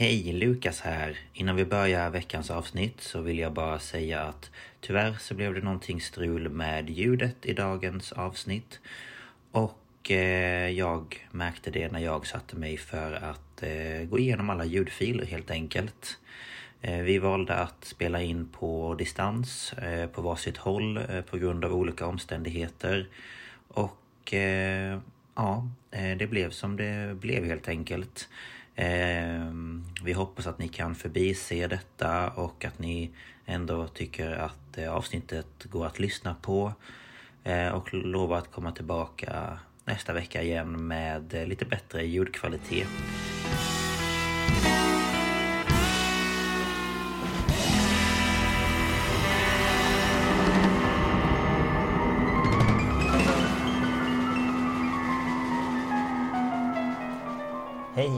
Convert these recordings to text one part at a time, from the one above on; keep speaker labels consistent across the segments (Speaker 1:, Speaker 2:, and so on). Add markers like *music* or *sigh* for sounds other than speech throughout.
Speaker 1: Hej, Lukas här. Innan vi börjar veckans avsnitt så vill jag bara säga att tyvärr så blev det någonting strul med ljudet i dagens avsnitt. Och eh, jag märkte det när jag satte mig för att eh, gå igenom alla ljudfiler helt enkelt. Eh, vi valde att spela in på distans eh, på varsitt håll eh, på grund av olika omständigheter. Och eh, ja, eh, det blev som det blev helt enkelt. Ehm, vi hoppas att ni kan förbise detta och att ni ändå tycker att eh, avsnittet går att lyssna på. Eh, och lovar att komma tillbaka nästa vecka igen med eh, lite bättre ljudkvalitet.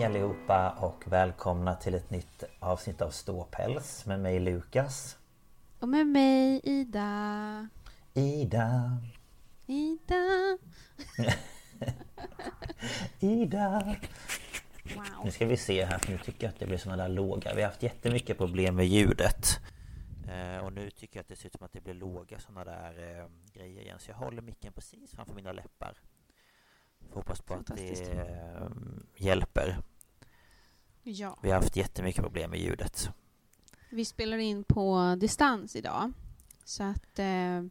Speaker 1: Hej allihopa och välkomna till ett nytt avsnitt av Ståpäls med mig Lukas.
Speaker 2: Och med mig Ida.
Speaker 1: Ida.
Speaker 2: Ida. *laughs*
Speaker 1: Ida.
Speaker 2: Wow.
Speaker 1: Nu ska vi se här för nu tycker jag att det blir såna där låga. Vi har haft jättemycket problem med ljudet. Eh, och nu tycker jag att det ser ut som att det blir låga såna där eh, grejer igen. Så jag håller micken precis framför mina läppar. Hoppas på att det eh, hjälper.
Speaker 2: Ja.
Speaker 1: Vi har haft jättemycket problem med ljudet.
Speaker 2: Vi spelar in på distans idag. Så att eh,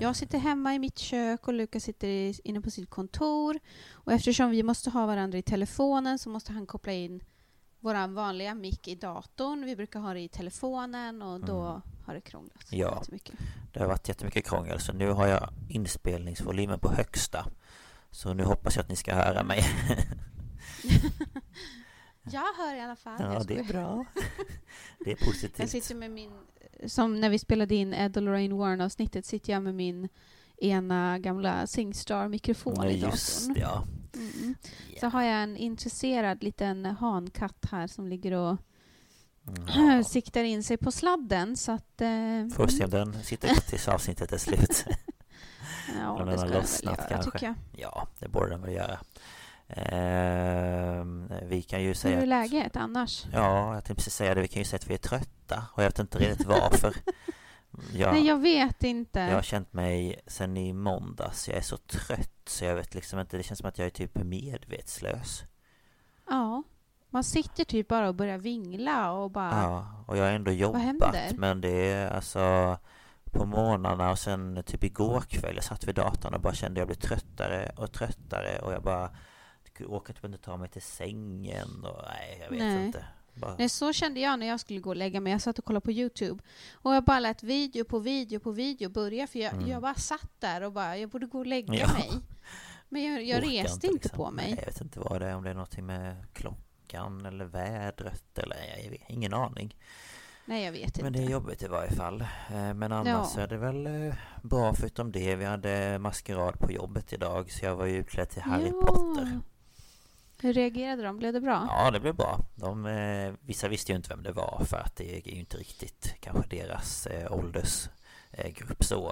Speaker 2: jag sitter hemma i mitt kök och Lukas sitter inne på sitt kontor. Och eftersom vi måste ha varandra i telefonen så måste han koppla in vår vanliga mick i datorn. Vi brukar ha det i telefonen och då
Speaker 1: Mm.
Speaker 2: har det krånglat
Speaker 1: Ja. Det har varit jättemycket krångel så nu har jag inspelningsvolymen på högsta. Så nu hoppas jag att ni ska höra mig. *laughs* *laughs*
Speaker 2: Jag hör i alla fall.
Speaker 1: Ja,
Speaker 2: Jag
Speaker 1: det är bra. *laughs* Det är
Speaker 2: Jag
Speaker 1: positivt.
Speaker 2: sitter med min... Som när vi spelade in Ed och Lorraine Warren-avsnittet sitter jag med min ena gamla Singstar-mikrofon
Speaker 1: Ja,
Speaker 2: i
Speaker 1: just
Speaker 2: datorn.
Speaker 1: ja.
Speaker 2: Mm. Så
Speaker 1: Ja.
Speaker 2: har jag en intresserad liten hankatt här som ligger och
Speaker 1: Ja. *clears throat*
Speaker 2: siktar in sig på sladden. Så att... Eh,
Speaker 1: Får se om den sitter tills avsnittet är slut. *laughs*
Speaker 2: Ja,
Speaker 1: om
Speaker 2: det
Speaker 1: den har lossnat kanske.
Speaker 2: jag.
Speaker 1: Ja, det borde den väl göra. Ehm, vi kan ju
Speaker 2: Hur
Speaker 1: säga
Speaker 2: är
Speaker 1: att,
Speaker 2: läget annars?
Speaker 1: Ja, jag tänkte precis säga det. Vi kan ju säga att vi är trötta. Och jag vet inte riktigt varför. *laughs* Jag,
Speaker 2: Nej, jag vet inte.
Speaker 1: jag har känt mig sen i måndags. Jag är så trött så jag vet liksom inte. Det känns som att jag är typ medvetslös.
Speaker 2: Ja. Man sitter typ bara och börjar vingla och bara...
Speaker 1: Ja, och jag har ändå jobbat. Men det är alltså på morgnarna och sen typ igår kväll jag satt vid datorn och bara kände jag blev tröttare och tröttare och jag bara orkar typ inte ta mig till sängen och nej, jag vet
Speaker 2: Nej.
Speaker 1: inte. Bara,
Speaker 2: Nej, så kände jag när jag skulle gå och lägga mig. Jag satt och kollade på Youtube. Och jag bara lät video på video på video börja. För jag,
Speaker 1: Mm.
Speaker 2: jag bara satt där och bara, jag borde gå och lägga
Speaker 1: Ja.
Speaker 2: mig. Men jag, jag reste inte
Speaker 1: liksom.
Speaker 2: på mig.
Speaker 1: Nej, jag vet inte vad det är, om det är någonting med klockan eller vädret eller jag vet, ingen aning.
Speaker 2: Nej, jag vet
Speaker 1: Men
Speaker 2: inte.
Speaker 1: det är jobbigt i varje fall. Eh, Men annars
Speaker 2: Ja.
Speaker 1: är det väl eh, bra förutom det. Vi hade maskerad på jobbet idag så jag var ju utklädd till Harry
Speaker 2: Ja.
Speaker 1: Potter.
Speaker 2: Hur reagerade de? Blev det bra?
Speaker 1: Ja, det blev bra. De, eh, vissa visste ju inte vem det var för att det är ju inte riktigt kanske deras eh, åldersgrupp så.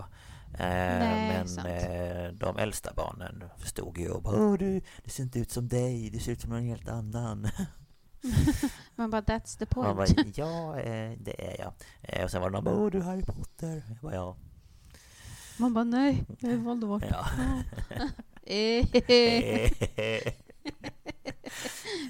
Speaker 1: Eh,
Speaker 2: Nej,
Speaker 1: men de äldsta barnen förstod ju och bara Åh, du, det ser inte ut som dig, det ser ut som någon helt annan. *laughs*
Speaker 2: Man bara, that's the
Speaker 1: Man bara,
Speaker 2: point.
Speaker 1: ja, det är jag. Och sen var de bara, åh du är Harry Potter. Jag bara, ja.
Speaker 2: Man bara, nej, jag är Voldemort.
Speaker 1: ja. *laughs* *laughs*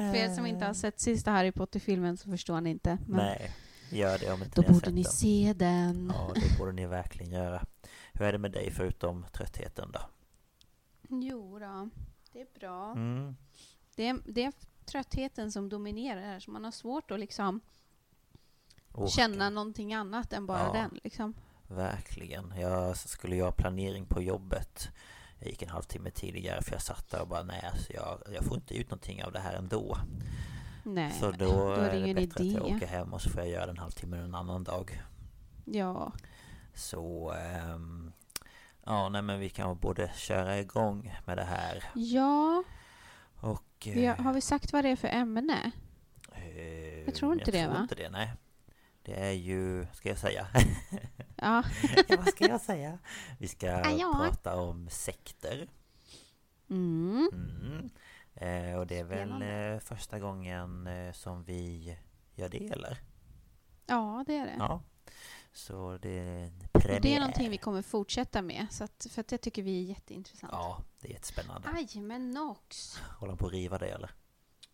Speaker 2: Eh, För er som inte har sett sista Harry Potter-filmen så förstår ni inte. Men
Speaker 1: Nej, gör det om inte
Speaker 2: då
Speaker 1: ni
Speaker 2: borde ni
Speaker 1: den.
Speaker 2: se den.
Speaker 1: Ja, det borde ni verkligen göra. Hur är det med dig förutom tröttheten då?
Speaker 2: Jo då, det är bra.
Speaker 1: Mm.
Speaker 2: Det, är, det är tröttheten som dominerar här, så man har svårt att liksom
Speaker 1: Orka.
Speaker 2: känna någonting annat än bara
Speaker 1: Ja.
Speaker 2: den. Liksom.
Speaker 1: Verkligen. Jag skulle göra planering på jobbet. Jag gick en halvtimme tidigare för jag satt där och bara nej, alltså jag, jag får inte ut någonting av det här ändå.
Speaker 2: Nej,
Speaker 1: så
Speaker 2: men
Speaker 1: då,
Speaker 2: är det
Speaker 1: är det bättre att jag
Speaker 2: idé.
Speaker 1: åker hem och så får jag göra den halvtimmen en annan dag.
Speaker 2: Ja,
Speaker 1: Så ehm, ja, nej men vi kan både köra igång med det här
Speaker 2: ja
Speaker 1: och...
Speaker 2: vi har, vi sagt vad det är för ämne?
Speaker 1: eh,
Speaker 2: jag tror inte det,
Speaker 1: Jag tror
Speaker 2: va?
Speaker 1: inte det, nej. Det är ju, ska jag säga? *laughs*
Speaker 2: Ja, *laughs*
Speaker 1: ja, vad ska jag säga? Vi ska
Speaker 2: ja.
Speaker 1: prata om sekter.
Speaker 2: mm.
Speaker 1: Mm. Eh, och det är väl eh, första gången eh, som vi gör det, eller?
Speaker 2: ja det är det.
Speaker 1: Ja. Så det är en
Speaker 2: Och
Speaker 1: premiär.
Speaker 2: det är någonting vi kommer fortsätta med, så att, för att det tycker vi är jätteintressant.
Speaker 1: Ja, det är jättespännande.
Speaker 2: Aj, men Nox!
Speaker 1: Håller på att riva det, eller?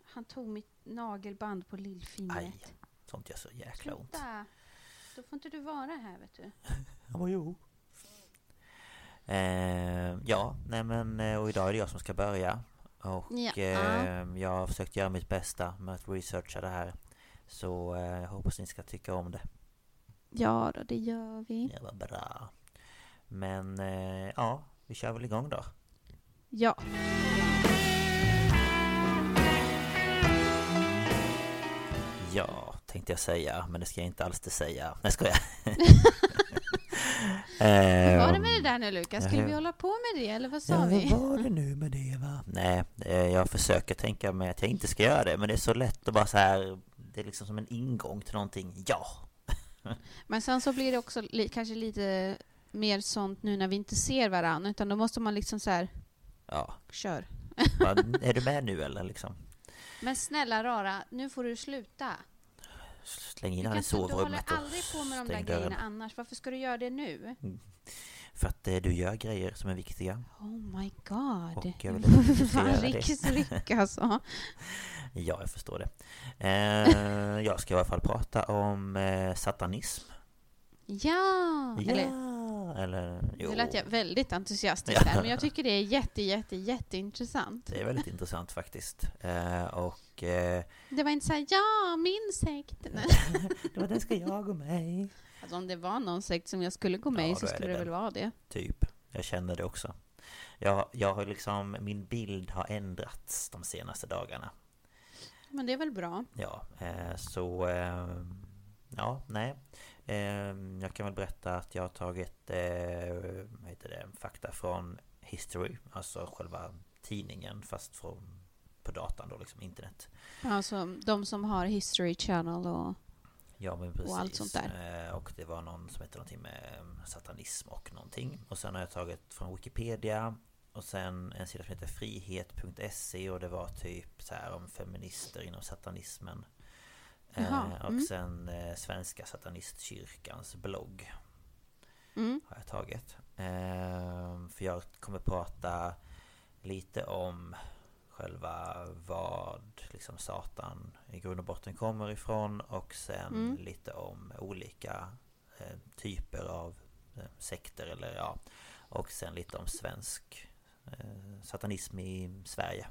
Speaker 2: Han tog mitt nagelband på lillfingret.
Speaker 1: Aj, sånt gör så jäkla ont.
Speaker 2: Sluta! Då får inte du vara här, vet du.
Speaker 1: Ja, men jo. Eh, ja, nej men eh, och idag är det jag som ska börja. Och
Speaker 2: Ja.
Speaker 1: eh, jag har försökt göra mitt bästa med att researcha det här. Så eh, jag hoppas ni ska tycka om det.
Speaker 2: Ja då, det gör vi.
Speaker 1: Det var bra. Men eh, ja, vi kör väl igång då.
Speaker 2: Ja.
Speaker 1: Ja, tänkte jag säga, men det ska jag inte alls det säga. Nej, jag? *laughs*
Speaker 2: Hur var det med det där nu Lukas? Skulle vi hålla på med det eller vad sa
Speaker 1: Ja,
Speaker 2: vi?
Speaker 1: vad var det nu med det va? Nej, eh, jag försöker tänka mig att jag inte ska göra det, men det är så lätt att bara så här. Det är liksom som en ingång till någonting. Ja! *laughs*
Speaker 2: Men sen så blir det också li- kanske lite mer sånt nu när vi inte ser varandra, utan då måste man liksom så här,
Speaker 1: Ja,
Speaker 2: kör. *laughs*
Speaker 1: är du med nu eller liksom?
Speaker 2: Men snälla rara, nu får du sluta.
Speaker 1: Släng in
Speaker 2: kan
Speaker 1: i
Speaker 2: inte, du håller
Speaker 1: sovrummet och
Speaker 2: aldrig på med de där
Speaker 1: dörren.
Speaker 2: grejerna annars. Varför ska du göra det nu?
Speaker 1: För att eh, du gör grejer som är viktiga.
Speaker 2: Oh my god.
Speaker 1: Och jag vill identifiera *laughs*
Speaker 2: Fan,
Speaker 1: det.
Speaker 2: Ricks ryck alltså. *laughs*
Speaker 1: Ja, jag förstår det. Eh, jag ska i alla fall prata om eh, satanism.
Speaker 2: Ja!
Speaker 1: Ja, eller jo.
Speaker 2: nu lät jag väldigt entusiastisk där, men jag tycker det är jätte, jätte, jätteintressant.
Speaker 1: Det är väldigt intressant faktiskt. Eh, och eh,
Speaker 2: Det var inte så här, ja, min sekt. *laughs* Nej.
Speaker 1: då den ska jag gå med i.
Speaker 2: Alltså om det var någon sekt som jag skulle gå med
Speaker 1: Ja,
Speaker 2: i så skulle
Speaker 1: det
Speaker 2: det väl vara det.
Speaker 1: Typ. Jag känner det också. Jag, jag har liksom, min bild har ändrats de senaste dagarna.
Speaker 2: Men det är väl bra.
Speaker 1: Ja, eh, så... Eh, ja, nej. Eh, jag kan väl berätta att jag har tagit eh, vad heter det, fakta från History, alltså själva tidningen fast från, på datan då, liksom internet.
Speaker 2: Alltså de som har History Channel och...
Speaker 1: Ja men precis.
Speaker 2: Och allt sånt där.
Speaker 1: Eh, Och det var någon som hette någonting med eh, satanism och någonting. Och sen har jag tagit från Wikipedia. Och sen en sida som heter frihet.se och det var typ så här om feminister inom satanismen. Eh,
Speaker 2: Jaha,
Speaker 1: och
Speaker 2: mm.
Speaker 1: sen eh, Svenska Satanistkyrkans blogg
Speaker 2: Mm.
Speaker 1: har jag tagit. Eh, för jag kommer prata lite om själva vad liksom Satan i grund och botten kommer ifrån och sen
Speaker 2: Mm.
Speaker 1: lite om olika eh, typer av eh, sekter eller ja och sen lite om svensk eh, satanism i Sverige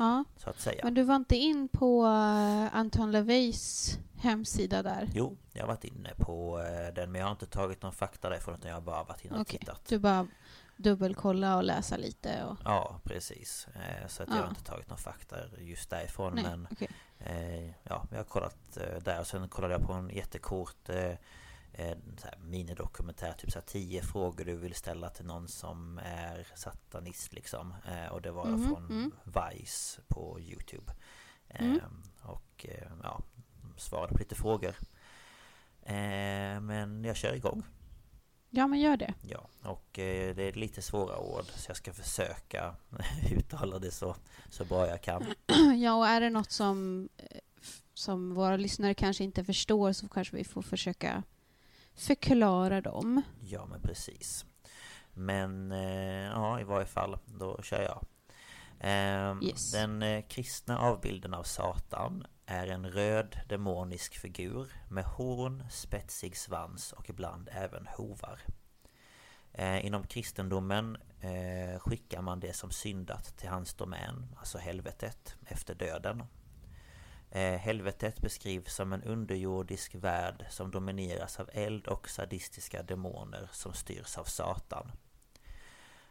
Speaker 2: Ja.
Speaker 1: så att säga.
Speaker 2: Men du var inte in på eh, Anton LaVeys hemsida där?
Speaker 1: Jo, jag har varit inne på eh, den men jag har inte tagit någon fakta därifrån utan jag har bara varit inne och
Speaker 2: Okej.
Speaker 1: tittat.
Speaker 2: Du bara dubbelkolla och läsa lite och...
Speaker 1: Ja, precis. Eh, Så att jag
Speaker 2: Ja.
Speaker 1: har inte tagit någon fakta just därifrån
Speaker 2: Nej,
Speaker 1: men eh, ja, jag har kollat där och sen kollade jag på en jättekort så här minidokumentär, typ så här tio frågor du vill ställa till någon som är satanist liksom. Eh, och det var
Speaker 2: Mhm,
Speaker 1: från
Speaker 2: mm.
Speaker 1: Vice på Youtube.
Speaker 2: Mm.
Speaker 1: Eh, och eh, ja, svarade på lite frågor. Eh, men jag kör igång.
Speaker 2: Ja, men gör det.
Speaker 1: Ja, och det är lite svåra ord så jag ska försöka *laughs* uttala det så, så bra jag kan. *clears throat*
Speaker 2: Ja, och är det något som, som våra lyssnare kanske inte förstår så kanske vi får försöka förklara dem.
Speaker 1: Ja, men precis. Men eh, ja, i varje fall, då kör jag. Ehm,
Speaker 2: Yes.
Speaker 1: Den eh, kristna avbilden av Satan är en röd demonisk figur med horn, spetsig svans och ibland även hovar. Eh, inom kristendomen eh, skickar man det som syndat till hans domän, alltså helvetet, efter döden. Eh, helvetet beskrivs som en underjordisk värld som domineras av eld och sadistiska demoner som styrs av Satan.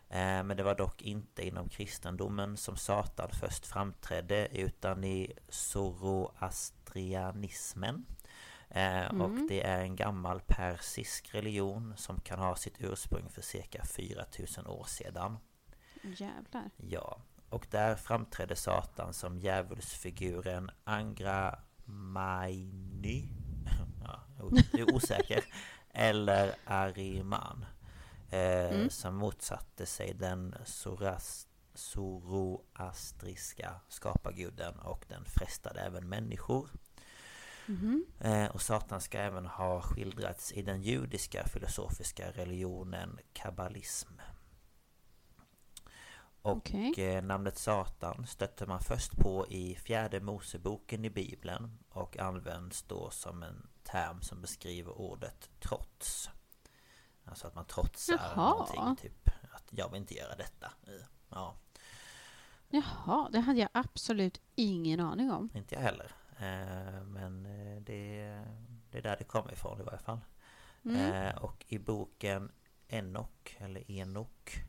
Speaker 1: Eh, men det var dock inte inom kristendomen som Satan först framträdde utan i zoroastrianismen. Eh, Och det är en gammal persisk religion som kan ha sitt ursprung för cirka 4000 år sedan.
Speaker 2: Jävlar.
Speaker 1: Ja, och där framträdde Satan som djävulsfiguren Angra Mainy *laughs* ja, jag är osäker. *laughs* Eller Ariman eh, Som motsatte sig den Zoras- zoroastriska skaparguden och den frestade även människor. Eh, Och Satan ska även ha skildrats i den judiska filosofiska religionen kabbalism och
Speaker 2: Okej.
Speaker 1: eh, namnet Satan stötte man först på i fjärde Moseboken i Bibeln och används då som en term som beskriver ordet trots. Alltså att man trotsar
Speaker 2: Jaha.
Speaker 1: någonting, typ att jag vill inte göra detta. Ja,
Speaker 2: Jaha, det hade jag absolut ingen aning om.
Speaker 1: inte jag heller. Eh, Men eh, det, det är där det kommer ifrån i varje fall. Eh, Och i boken Enok, eller Enok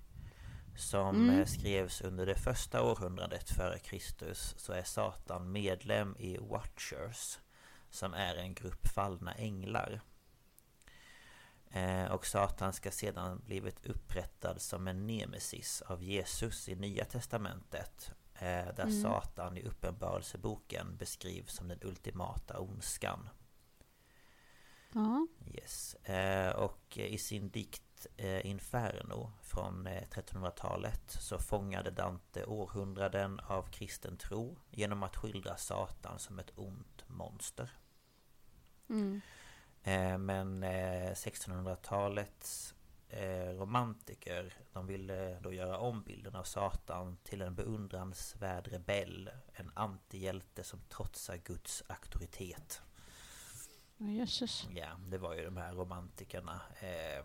Speaker 1: Som eh, skrevs under det första århundradet före Kristus Så är Satan medlem i Watchers Som är en grupp fallna änglar Eh, Och Satan ska sedan blivit upprättad som en nemesis av Jesus i Nya Testamentet eh, Där Satan i Uppenbarelseboken beskrivs som den ultimata ondskan
Speaker 2: Ja.
Speaker 1: Yes. Och i sin dikt eh, Inferno från eh, 1300-talet så fångade Dante århundraden av kristen tro genom att skildra Satan som ett ont monster.
Speaker 2: Mm.
Speaker 1: Eh, men eh, 1600-talets eh, romantiker de ville då göra om bilden av Satan till en beundransvärd rebell, en antihjälte som trotsar Guds auktoritet.
Speaker 2: Ja, Jösses.
Speaker 1: Ja, det var ju de här romantikerna eh,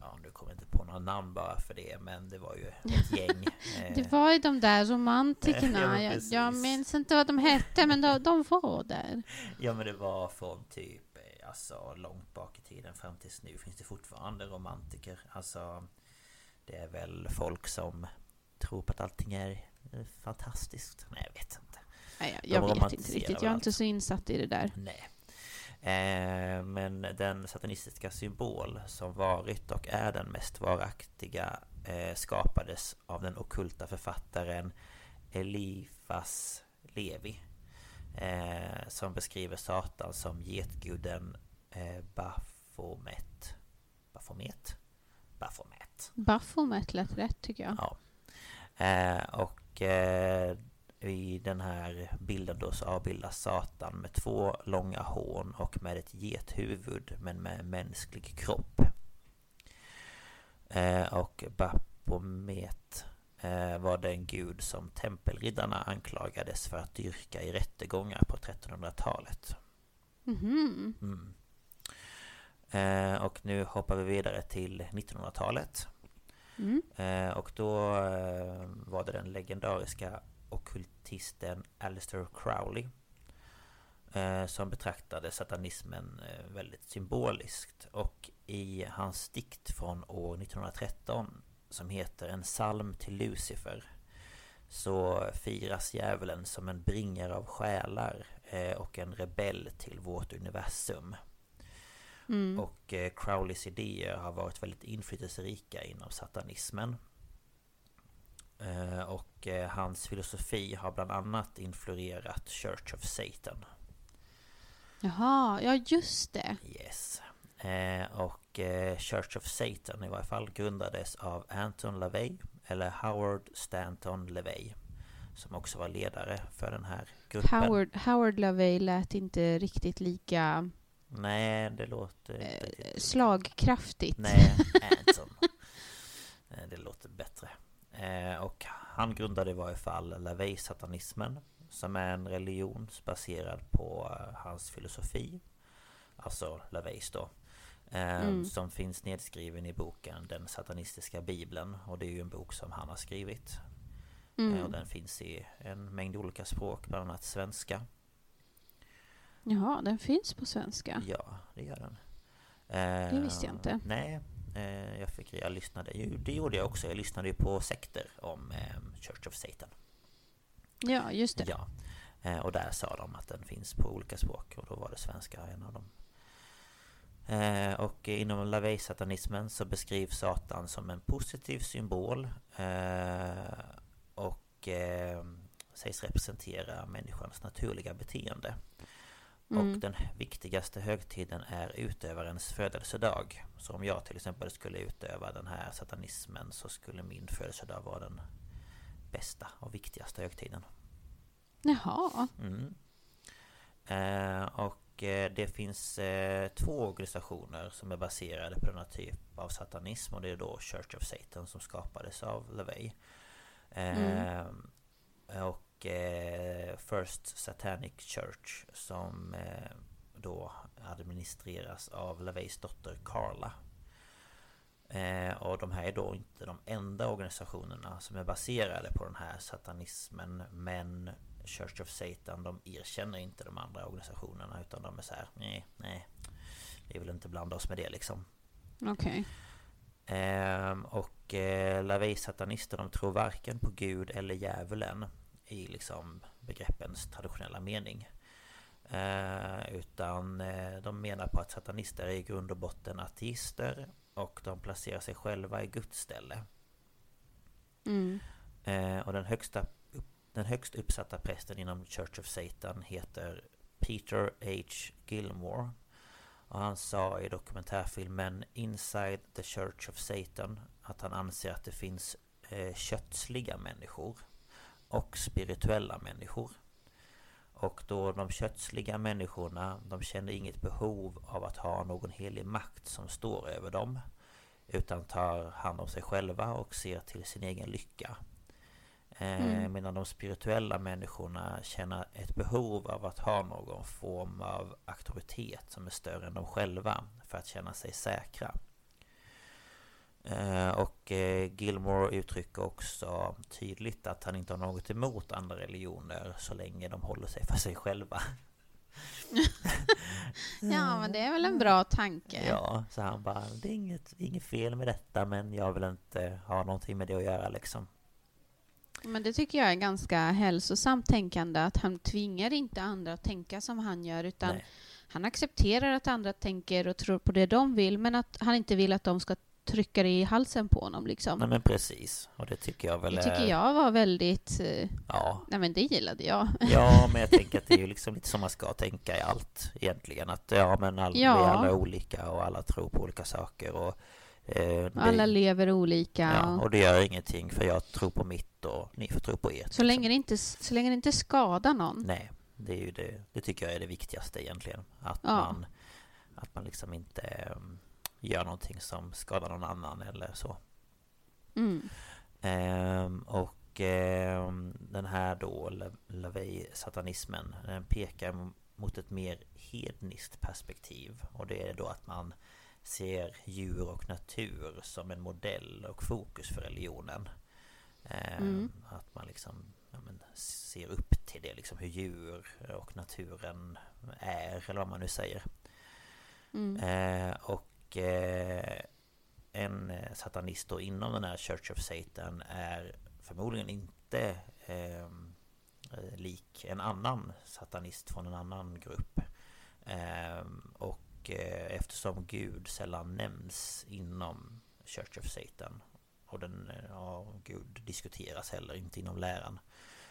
Speaker 1: Ja, nu kommer jag inte på några namn bara för det Men det var ju ett gäng *laughs* eh,
Speaker 2: Det var ju de där romantikerna. *laughs*
Speaker 1: Ja, men
Speaker 2: jag, jag minns inte vad de hette, men de, de var där. *laughs*
Speaker 1: Ja men det var från typ eh, Alltså långt bak i tiden fram tills nu finns det fortfarande romantiker Alltså Det är väl folk som Tror på att allting är eh, fantastiskt Nej jag vet inte
Speaker 2: Nej, jag, jag vet inte riktigt. Jag är inte så insatt i det där.
Speaker 1: Nej. Eh, men den satanistiska symbol som varit och är den mest varaktiga eh, skapades av den okulta författaren Elifas Levi. Eh, som beskriver Satan som getguden eh, Baphomet. Baphomet? Baphomet.
Speaker 2: Baphomet lät rätt tycker jag.
Speaker 1: Ja. Och i den här bilden då så avbildas Satan med två långa horn och med ett gethuvud men med mänsklig kropp. Eh, och Baphomet eh, var den gud som tempelriddarna anklagades för att dyrka i rättegångar på 1300-talet.
Speaker 2: Mhm.
Speaker 1: Mm. Eh, och nu hoppar vi vidare till 1900-talet.
Speaker 2: Mm.
Speaker 1: Eh, och då eh, var det den legendariska ockultisten Aleister Crowley eh, som betraktade satanismen eh, väldigt symboliskt. Och i hans dikt från år 1913 som heter En psalm till Lucifer så firas djävulen som en bringare av själar eh, och en rebell till vårt universum. Mm. Och Crowleys idéer har varit väldigt inflytelserika inom satanismen. Eh, och eh, hans filosofi har bland annat influerat Church of Satan.
Speaker 2: Jaha, ja just det.
Speaker 1: Yes. Eh, och Church of Satan i varje fall grundades av Anton LaVey eller Howard Stanton LaVey som också var ledare för den här gruppen.
Speaker 2: Howard, Howard LaVey lät inte riktigt lika
Speaker 1: Nej, det låter...
Speaker 2: Eh, slagkraftigt.
Speaker 1: Nej, Anton. *laughs* Det låter bättre. Eh, och han grundade i varje fall LaVey-satanismen som är en religion baserad på eh, hans filosofi. Alltså LaVeys då. Mm. Som finns nedskriven i boken Den satanistiska bibeln. Och det är ju en bok som han har skrivit. Mm. Och den finns i en mängd olika språk, bland annat svenska.
Speaker 2: Jaha, den finns på svenska?
Speaker 1: Ja, det gör den.
Speaker 2: Det visste jag inte.
Speaker 1: Nej, jag, fick, jag lyssnade, det gjorde jag också. Jag lyssnade ju på sekter om Church of Satan.
Speaker 2: Ja, just det.
Speaker 1: Ja. Och där sa de att den finns på olika språk och då var det svenska en av dem. Och inom LaVey-satanismen så beskrivs Satan som en positiv symbol och sägs representera människans naturliga beteende. Mm. Och den viktigaste högtiden är utövarens födelsedag. Så om jag till exempel skulle utöva den här satanismen så skulle min födelsedag vara den bästa och viktigaste högtiden.
Speaker 2: Jaha.
Speaker 1: Mm. Eh, och eh, det finns eh, två organisationer som är baserade på denna typ av satanism och det är då Church of Satan som skapades av LaVey. Mm. Och Eh, First Satanic Church som eh, då administreras av LaVeys dotter Carla. Eh, och de här är då inte de enda organisationerna som är baserade på den här satanismen Men Church of Satan de erkänner inte de andra organisationerna utan de är så här, nej, nej Vi vill inte blanda oss med det liksom
Speaker 2: Okej okay.
Speaker 1: Eh, och eh, LaVey-satanister de tror varken på Gud eller djävulen i liksom begreppens traditionella mening. Eh, utan eh, de menar på att satanister är i grund och botten ateister och de placerar sig själva i Guds ställe. Mm. Eh, och den högsta den högst uppsatta prästen inom Church of Satan heter Peter H. Gilmore. Och han sa i dokumentärfilmen Inside the Church of Satan att han anser att det finns eh, kötsliga människor och spirituella människor. Och då de kötsliga människorna, de känner inget behov av att ha någon helig makt som står över dem. Utan tar hand om sig själva och ser till sin egen lycka. Eh, mm. Medan de spirituella människorna känner ett behov av att ha någon form av auktoritet som är större än de själva för att känna sig säkra. Eh, och eh, Gilmore uttrycker också tydligt att han inte har något emot andra religioner så länge de håller sig för sig själva. *laughs*
Speaker 2: ja, men det är väl en bra tanke.
Speaker 1: Ja, så han bara, det är inget, inget fel med detta men jag vill inte ha någonting med det att göra liksom.
Speaker 2: Men det tycker jag är ganska hälsosamt tänkande att han tvingar inte andra att tänka som han gör utan Nej. han accepterar att andra tänker och tror på det de vill men att han inte vill att de ska trycka det i halsen på honom liksom.
Speaker 1: Nej men precis. Och det tycker jag väl
Speaker 2: Det tycker jag var väldigt... Eh, ja. Nej men det gillade jag. *laughs*
Speaker 1: Ja, men jag tänker att det är ju liksom lite som man ska tänka i allt egentligen. Att ja, men all, ja. vi är alla olika och alla tror på olika saker och...
Speaker 2: Eh, alla lever olika.
Speaker 1: Ja, och det gör ingenting för jag tror på mitt och ni får tro på ert. Så,
Speaker 2: liksom. länge, det inte, så länge det inte skadar någon.
Speaker 1: Nej, det är ju det. Det tycker jag är det viktigaste egentligen. Att ja. man... Att man liksom inte... Gör någonting som skadar någon annan eller så. Mm. Ehm, och ehm, den här då, Lavey-satanismen, den pekar mot ett mer hedniskt perspektiv. Och det är då att man ser djur och natur som en modell och fokus för religionen. Ehm, mm. Att man liksom ja, men, ser upp till det, liksom hur djur och naturen är, eller vad man nu säger. Mm. Ehm, och eh, en eh, satanist då inom den här Church of Satan är förmodligen inte eh, lik en annan satanist från en annan grupp. Eh, och eh, eftersom Gud sällan nämns inom Church of Satan och den, eh, ja, Gud diskuteras heller inte inom läran.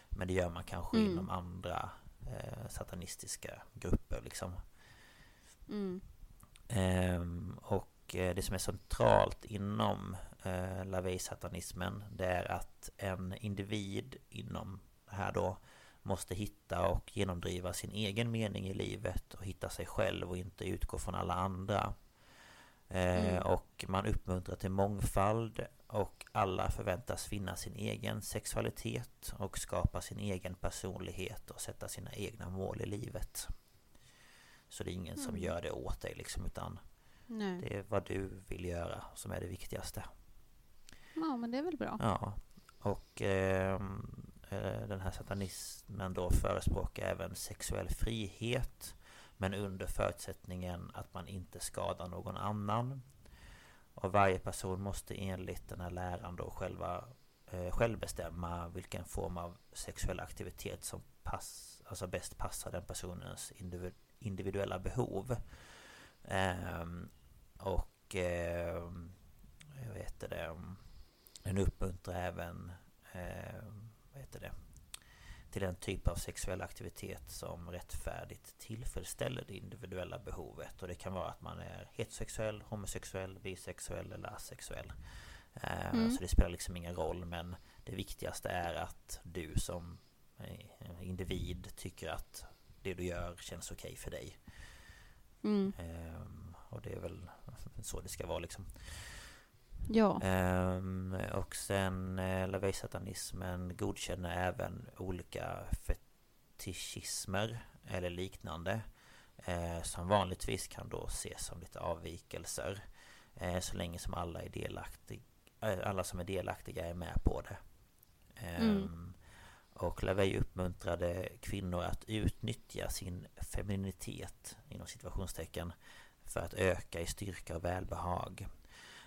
Speaker 1: Men det gör man kanske
Speaker 2: Mm.
Speaker 1: inom andra eh, satanistiska grupper liksom.
Speaker 2: Mm.
Speaker 1: Ehm, och eh, det som är centralt inom eh, LaVey-satanismen det är att en individ inom det här då måste hitta och genomdriva sin egen mening i livet och hitta sig själv och inte utgå från alla andra. Eh,
Speaker 2: Mm.
Speaker 1: Och man uppmuntrar till mångfald och alla förväntas finna sin egen sexualitet och skapa sin egen personlighet och sätta sina egna mål i livet. Så det är ingen som
Speaker 2: Mm.
Speaker 1: gör det åt dig liksom utan
Speaker 2: Nej.
Speaker 1: det är vad du vill göra som är det viktigaste.
Speaker 2: Ja, men det är väl bra.
Speaker 1: Ja, och ehm, eh, den här satanismen då förespråkar även sexuell frihet men under förutsättningen att man inte skadar någon annan. Och varje person måste enligt den här läran då själva, eh, själv bestämma vilken form av sexuell aktivitet som pass, alltså bäst passar den personens individ, individuella behov. Ehm, och ehm, jag vet det, den uppmuntrar även eh, vad heter det, till en typ av sexuell aktivitet som rättfärdigt tillfredsställer det individuella behovet. Och det kan vara att man är heterosexuell, homosexuell, bisexuell eller asexuell. Eh,
Speaker 2: Mm.
Speaker 1: Så det spelar liksom ingen roll men det viktigaste är att du som eh, individ tycker att det du gör känns okej för dig.
Speaker 2: Mm.
Speaker 1: Ehm, Och det är väl så det ska vara liksom.
Speaker 2: Ja.
Speaker 1: Ehm, och sen eh, LaVey-satanismen godkänner även olika fetischismer eller liknande eh, som vanligtvis kan då ses som lite avvikelser eh, så länge som alla är delaktiga eh, alla som är delaktiga är med på det. Ehm,
Speaker 2: Mm.
Speaker 1: Och LaVey uppmuntrade kvinnor att utnyttja sin femininitet inom situationstecken för att öka i styrka och välbehag.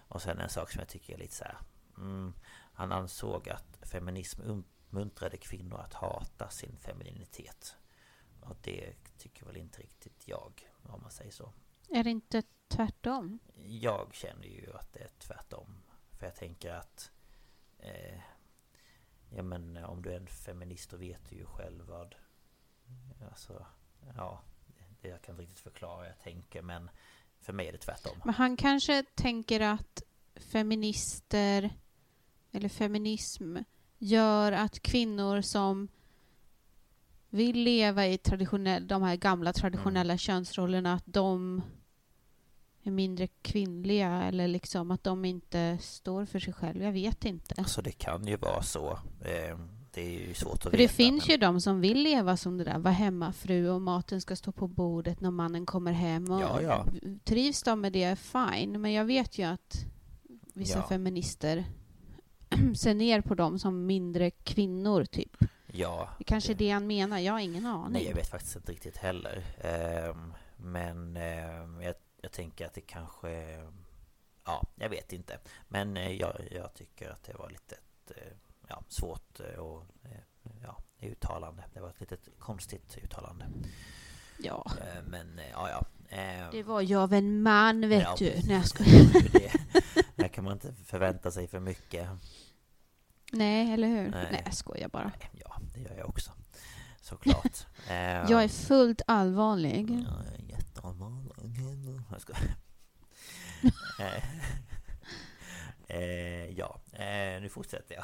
Speaker 1: Och sen en sak som jag tycker är lite så här. Mm, han ansåg att feminism uppmuntrade kvinnor att hata sin femininitet. Och det tycker väl inte riktigt jag, om man säger så.
Speaker 2: Är det inte tvärtom?
Speaker 1: Jag känner ju att det är tvärtom. För jag tänker att... Eh, ja men om du är en feminist då vet du ju själv vad... Alltså, ja. Det jag kan inte riktigt förklara jag tänker men för mig är det tvärtom.
Speaker 2: Men han kanske tänker att feminister eller feminism gör att kvinnor som vill leva i traditionell, de här gamla traditionella könsrollerna, att de mindre kvinnliga eller liksom att de inte står för sig själva. Jag vet inte.
Speaker 1: Alltså det kan ju vara så. Eh, det är ju svårt att
Speaker 2: För
Speaker 1: veta.
Speaker 2: det finns
Speaker 1: men-
Speaker 2: ju de som vill leva som det där, vara hemmafru och maten ska stå på bordet när mannen kommer hem. Och
Speaker 1: Ja, ja.
Speaker 2: Trivs de med det, fine. Men jag vet ju att vissa
Speaker 1: Ja.
Speaker 2: feminister *clears throat* ser ner på dem som mindre kvinnor, typ.
Speaker 1: Ja.
Speaker 2: Det kanske är det han menar, jag har ingen aning.
Speaker 1: Nej, jag vet faktiskt inte riktigt heller. Ehm, men ehm, jag, jag tänker att det kanske... Ja, jag vet inte. Men eh, jag, jag tycker att det var lite ett, eh, ja, svårt eh, och ja, uttalande. Det var ett litet konstigt uttalande.
Speaker 2: Ja,
Speaker 1: Men ja, ja.
Speaker 2: Det var jag av en man, vet
Speaker 1: ja,
Speaker 2: du. Nej, jag skojar.
Speaker 1: där kan man inte förvänta sig för mycket.
Speaker 2: Nej, eller hur?
Speaker 1: Nej.
Speaker 2: Nej, jag skojar bara.
Speaker 1: Nej, Ja, det gör jag också. Såklart. *laughs*
Speaker 2: Jag är fullt allvarlig.
Speaker 1: Ja, jag är jätteallvarlig. Jag ska... *laughs* Eh, eh, ja, eh, nu fortsätter jag.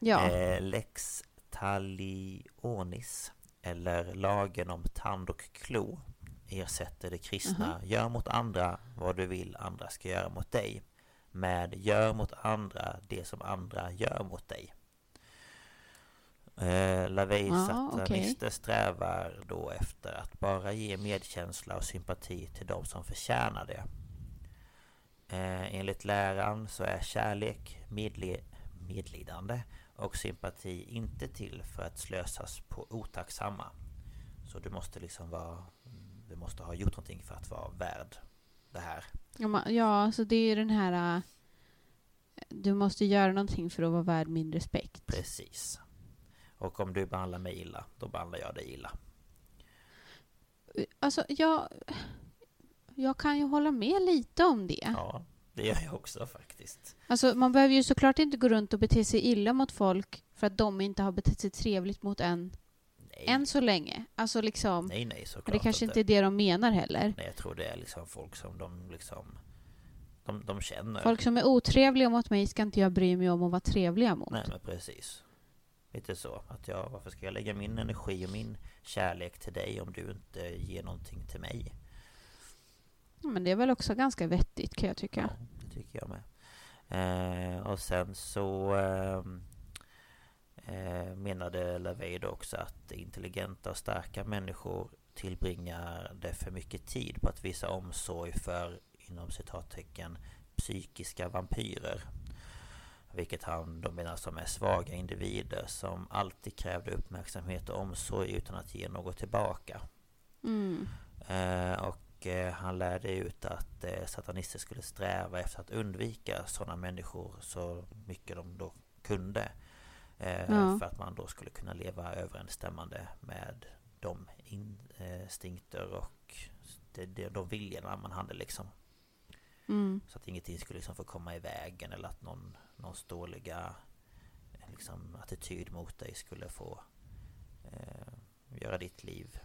Speaker 2: Ja.
Speaker 1: Eh, Lex talionis eller lagen om tand och klo ersätter det kristna Gör mot andra vad du vill andra ska göra mot dig med gör mot andra det som andra gör mot dig. Eh, LaVey satanister strävar då efter att bara ge medkänsla och sympati till de som förtjänar det. Eh, enligt läran så är kärlek, medle medlidande och sympati inte till för att slösas på otacksamma. Så du måste liksom vara... Du måste ha gjort någonting för att vara värd det här.
Speaker 2: Ja, så det är ju den här... äh, Du måste göra någonting för att vara värd min respekt.
Speaker 1: Precis. Och om du behandlar mig illa, då behandlar jag dig illa.
Speaker 2: Alltså, jag... jag kan ju hålla med lite om det.
Speaker 1: Ja, det gör jag också faktiskt.
Speaker 2: Alltså, man behöver ju såklart inte gå runt och bete sig illa mot folk för att de inte har betett sig trevligt mot en
Speaker 1: Nej,
Speaker 2: än så länge. Alltså liksom,
Speaker 1: nej, nej såklart
Speaker 2: det kanske inte är det de menar heller.
Speaker 1: Nej, jag tror det är liksom folk som de liksom... De, de känner.
Speaker 2: Folk som är otrevliga mot mig ska inte jag bry mig om att vara trevliga mot.
Speaker 1: Nej, men precis. Lite så. Att jag, varför ska jag lägga min energi och min kärlek till dig om du inte ger någonting till mig?
Speaker 2: Men det är väl också ganska vettigt kan jag tycka.
Speaker 1: Ja, det tycker jag med. Eh, och sen så ehm, eh, menade LaVey också att intelligenta och starka människor tillbringar det för mycket tid på att visa omsorg för, inom citattecken, psykiska vampyrer. Vilket han då menar som är svaga individer som alltid krävde uppmärksamhet och omsorg utan att ge något tillbaka.
Speaker 2: Mm.
Speaker 1: Eh, och eh, han lärde ut att eh, satanister skulle sträva efter att undvika sådana människor så mycket de då kunde. Eh,
Speaker 2: Ja.
Speaker 1: För att man då skulle kunna leva överensstämmande med de instinkter och det, det, de viljorna man hade liksom.
Speaker 2: Mm.
Speaker 1: Så att ingenting skulle liksom få komma i vägen eller att någon, någons dåliga liksom, attityd mot dig skulle få eh, göra ditt liv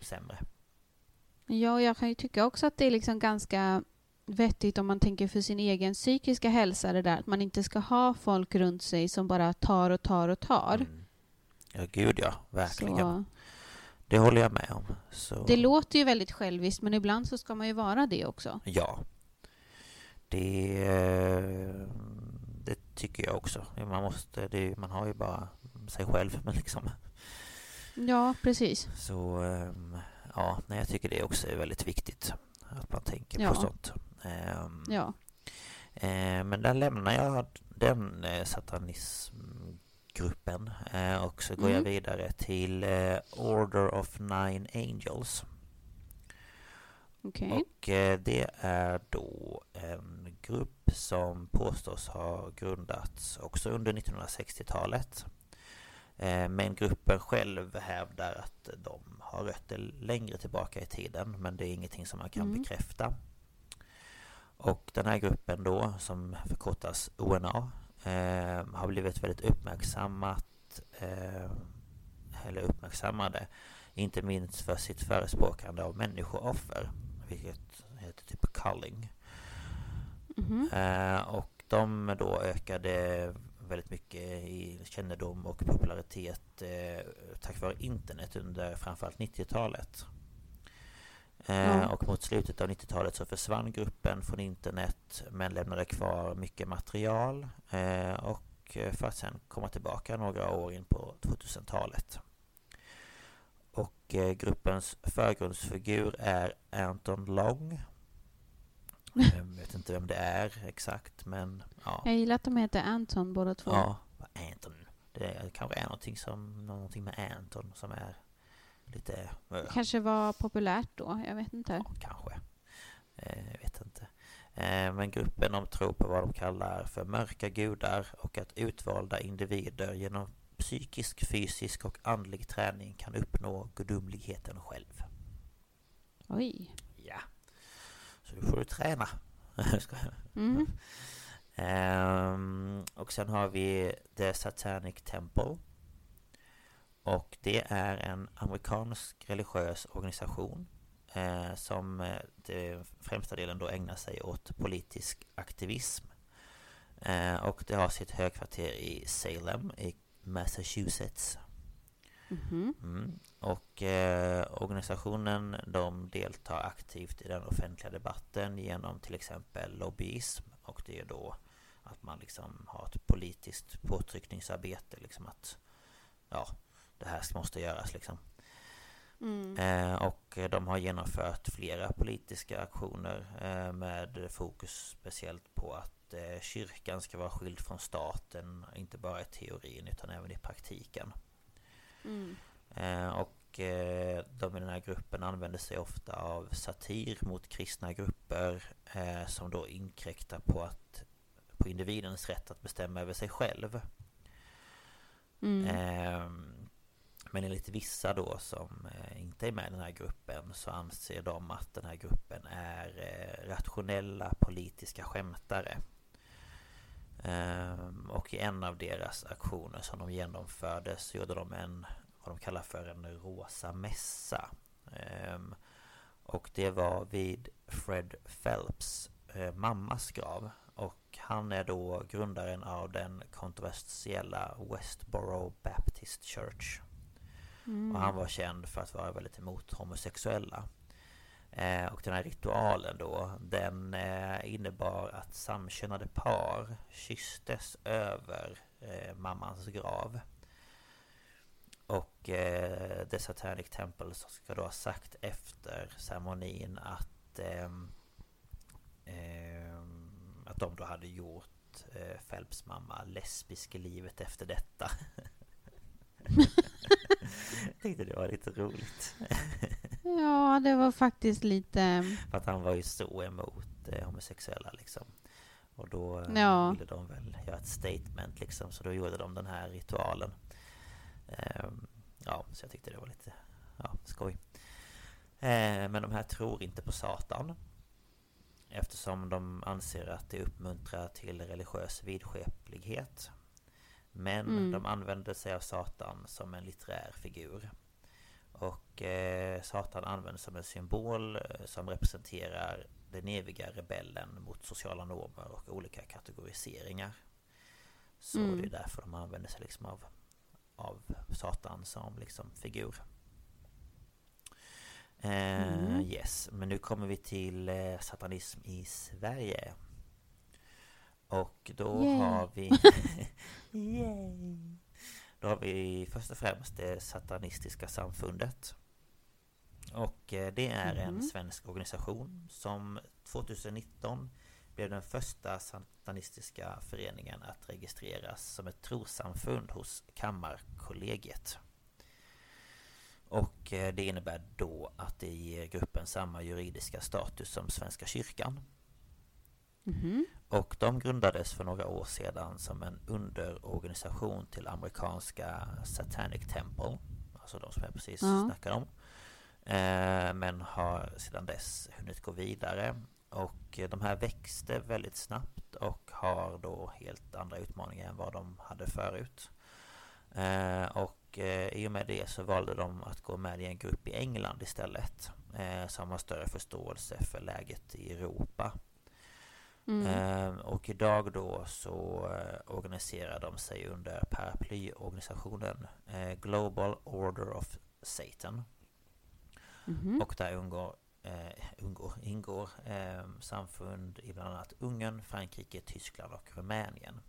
Speaker 1: sämre.
Speaker 2: Ja, jag kan ju tycka också att det är liksom ganska vettigt om man tänker för sin egen psykiska hälsa det där att man inte ska ha folk runt sig som bara tar och tar och tar.
Speaker 1: Mm. Ja, gud ja. Verkligen.
Speaker 2: Så,
Speaker 1: Det håller jag med om. Så,
Speaker 2: det låter ju väldigt själviskt men ibland så ska man ju vara det också.
Speaker 1: Ja. Det, eh, det tycker jag också. Man, måste, det, man har ju bara sig själv. Men *laughs* liksom.
Speaker 2: Ja, precis.
Speaker 1: Så ehm, ja, nej, jag tycker det också är väldigt viktigt. Att man tänker
Speaker 2: Ja.
Speaker 1: på sånt. Ehm,
Speaker 2: Ja.
Speaker 1: Eh, men där lämnar jag den eh, satanismgruppen eh, och så går
Speaker 2: Mm.
Speaker 1: jag vidare till Order of Nine Angels.
Speaker 2: Okej.
Speaker 1: Och eh, det är då en grupp som påstås ha grundats också under 1960-talet. Eh, Men gruppen själv hävdar att de har rötter längre tillbaka i tiden men det är ingenting som man kan
Speaker 2: Mm.
Speaker 1: bekräfta. Och den här gruppen då som förkortas ONA eh, har blivit väldigt uppmärksammat eller uppmärksammade inte minst för sitt förespråkande av människooffer vilket heter typ culling.
Speaker 2: Mhm.
Speaker 1: Eh, och de då ökade väldigt mycket i kännedom och popularitet eh, tack vare internet under framförallt 90-talet.
Speaker 2: Mm.
Speaker 1: Och mot slutet av 90-talet så försvann gruppen från internet men lämnade kvar mycket material och för att sen komma tillbaka några år in på 2000-talet. Och eh, gruppens förgrundsfigur är Anton Long. Jag vet inte vem det är exakt men ja.
Speaker 2: Jag gillar att de heter Anton båda två.
Speaker 1: Ja, Anton. Det kanske är någonting, som, någonting med Anton som är lite... eh,
Speaker 2: Kanske var populärt då, jag vet inte.
Speaker 1: Ja, kanske. Eh, Jag vet inte. Eh, Men gruppen de tror på vad de kallar för mörka gudar och att utvalda individer genom psykisk, fysisk och andlig träning kan uppnå gudomligheten själv.
Speaker 2: Oj.
Speaker 1: Ja. Så då får du träna. *laughs*
Speaker 2: Mm.
Speaker 1: Ehm, och sen har vi The Satanic Temple. Och det är en amerikansk religiös organisation eh, som eh, det främsta delen då ägnar sig åt politisk aktivism. Eh, och det har sitt högkvarter i Salem i Massachusetts.
Speaker 2: Mhm.
Speaker 1: Mm. Och eh, organisationen de deltar aktivt i den offentliga debatten genom till exempel lobbyism och det är då att man liksom har ett politiskt påtryckningsarbete liksom att ja, det här måste göras liksom.
Speaker 2: Mm.
Speaker 1: Eh, och de har genomfört flera politiska aktioner eh, med fokus speciellt på att eh, kyrkan ska vara skild från staten, inte bara i teorin utan även i praktiken.
Speaker 2: Mm.
Speaker 1: Eh, och eh, de i den här gruppen använder sig ofta av satir mot kristna grupper eh, som då inkräktar på, att, på individens rätt att bestämma över sig själv.
Speaker 2: Mm.
Speaker 1: Men enligt vissa då som eh, inte är med i den här gruppen så anser de att den här gruppen är eh, rationella politiska skämtare. Ehm, och i en av deras aktioner som de genomförde så gjorde de en vad de kallar för en rosa mässa. Ehm, och det var vid Fred Phelps eh, mammas grav. Och han är då grundaren av den kontroversiella Westboro Baptist Church. Mm. Och han var känd för att vara väldigt emot homosexuella. Eh, och den här ritualen då, den eh, innebar att samkönade par kysstes över eh, mammans grav. Och eh, The Satanic Temple ska då ha sagt efter ceremonin att ehm, ehm, att de då hade gjort eh, Phelps mamma lesbisk i livet efter detta. *laughs* Jag tyckte det var lite roligt.
Speaker 2: ja, det var faktiskt lite...
Speaker 1: För att han var ju så emot eh, homosexuella liksom. Och då
Speaker 2: eh, ja.
Speaker 1: ville de väl göra ett statement liksom. Så då gjorde de den här ritualen. Ehm, ja, så jag tyckte det var lite ja, skoj. Ehm, men de här tror inte på Satan. Eftersom de anser att det uppmuntrar till religiös vidskeplighet. Men mm. de använder sig av Satan som en litterär figur. Och eh, Satan används som en symbol eh, som representerar den eviga rebellen mot sociala normer och olika kategoriseringar. Så mm. det är därför de använder sig liksom av, av Satan som liksom figur. Eh, mm. Yes, men nu kommer vi till eh, satanism i Sverige. Och då Yay. har vi... *laughs* Yay! Då har vi först och främst det satanistiska samfundet. Och eh, det är en mm. svensk organisation som 2019 blev den första satanistiska föreningen att registreras som ett trossamfund hos Kammarkollegiet. Och eh, det innebär då att det ger gruppen samma juridiska status som Svenska kyrkan. Mm. Och de grundades för några år sedan som en underorganisation till amerikanska Satanic Temple. Alltså de som jag precis ja. snackade om. Eh, men har sedan dess hunnit gå vidare. Och de här växte väldigt snabbt och har då helt andra utmaningar än vad de hade förut. Eh, och eh, i och med det så valde de att gå med i en grupp i England istället. Som har större förståelse för läget i Europa. Mm. Ehm, och idag då så eh, organiserar de sig under paraplyorganisationen eh, Global Order of Satan. Mm. Och där ingår, eh, ingår, ingår eh, samfund i bland annat Ungern, Frankrike, Tyskland och Rumänien.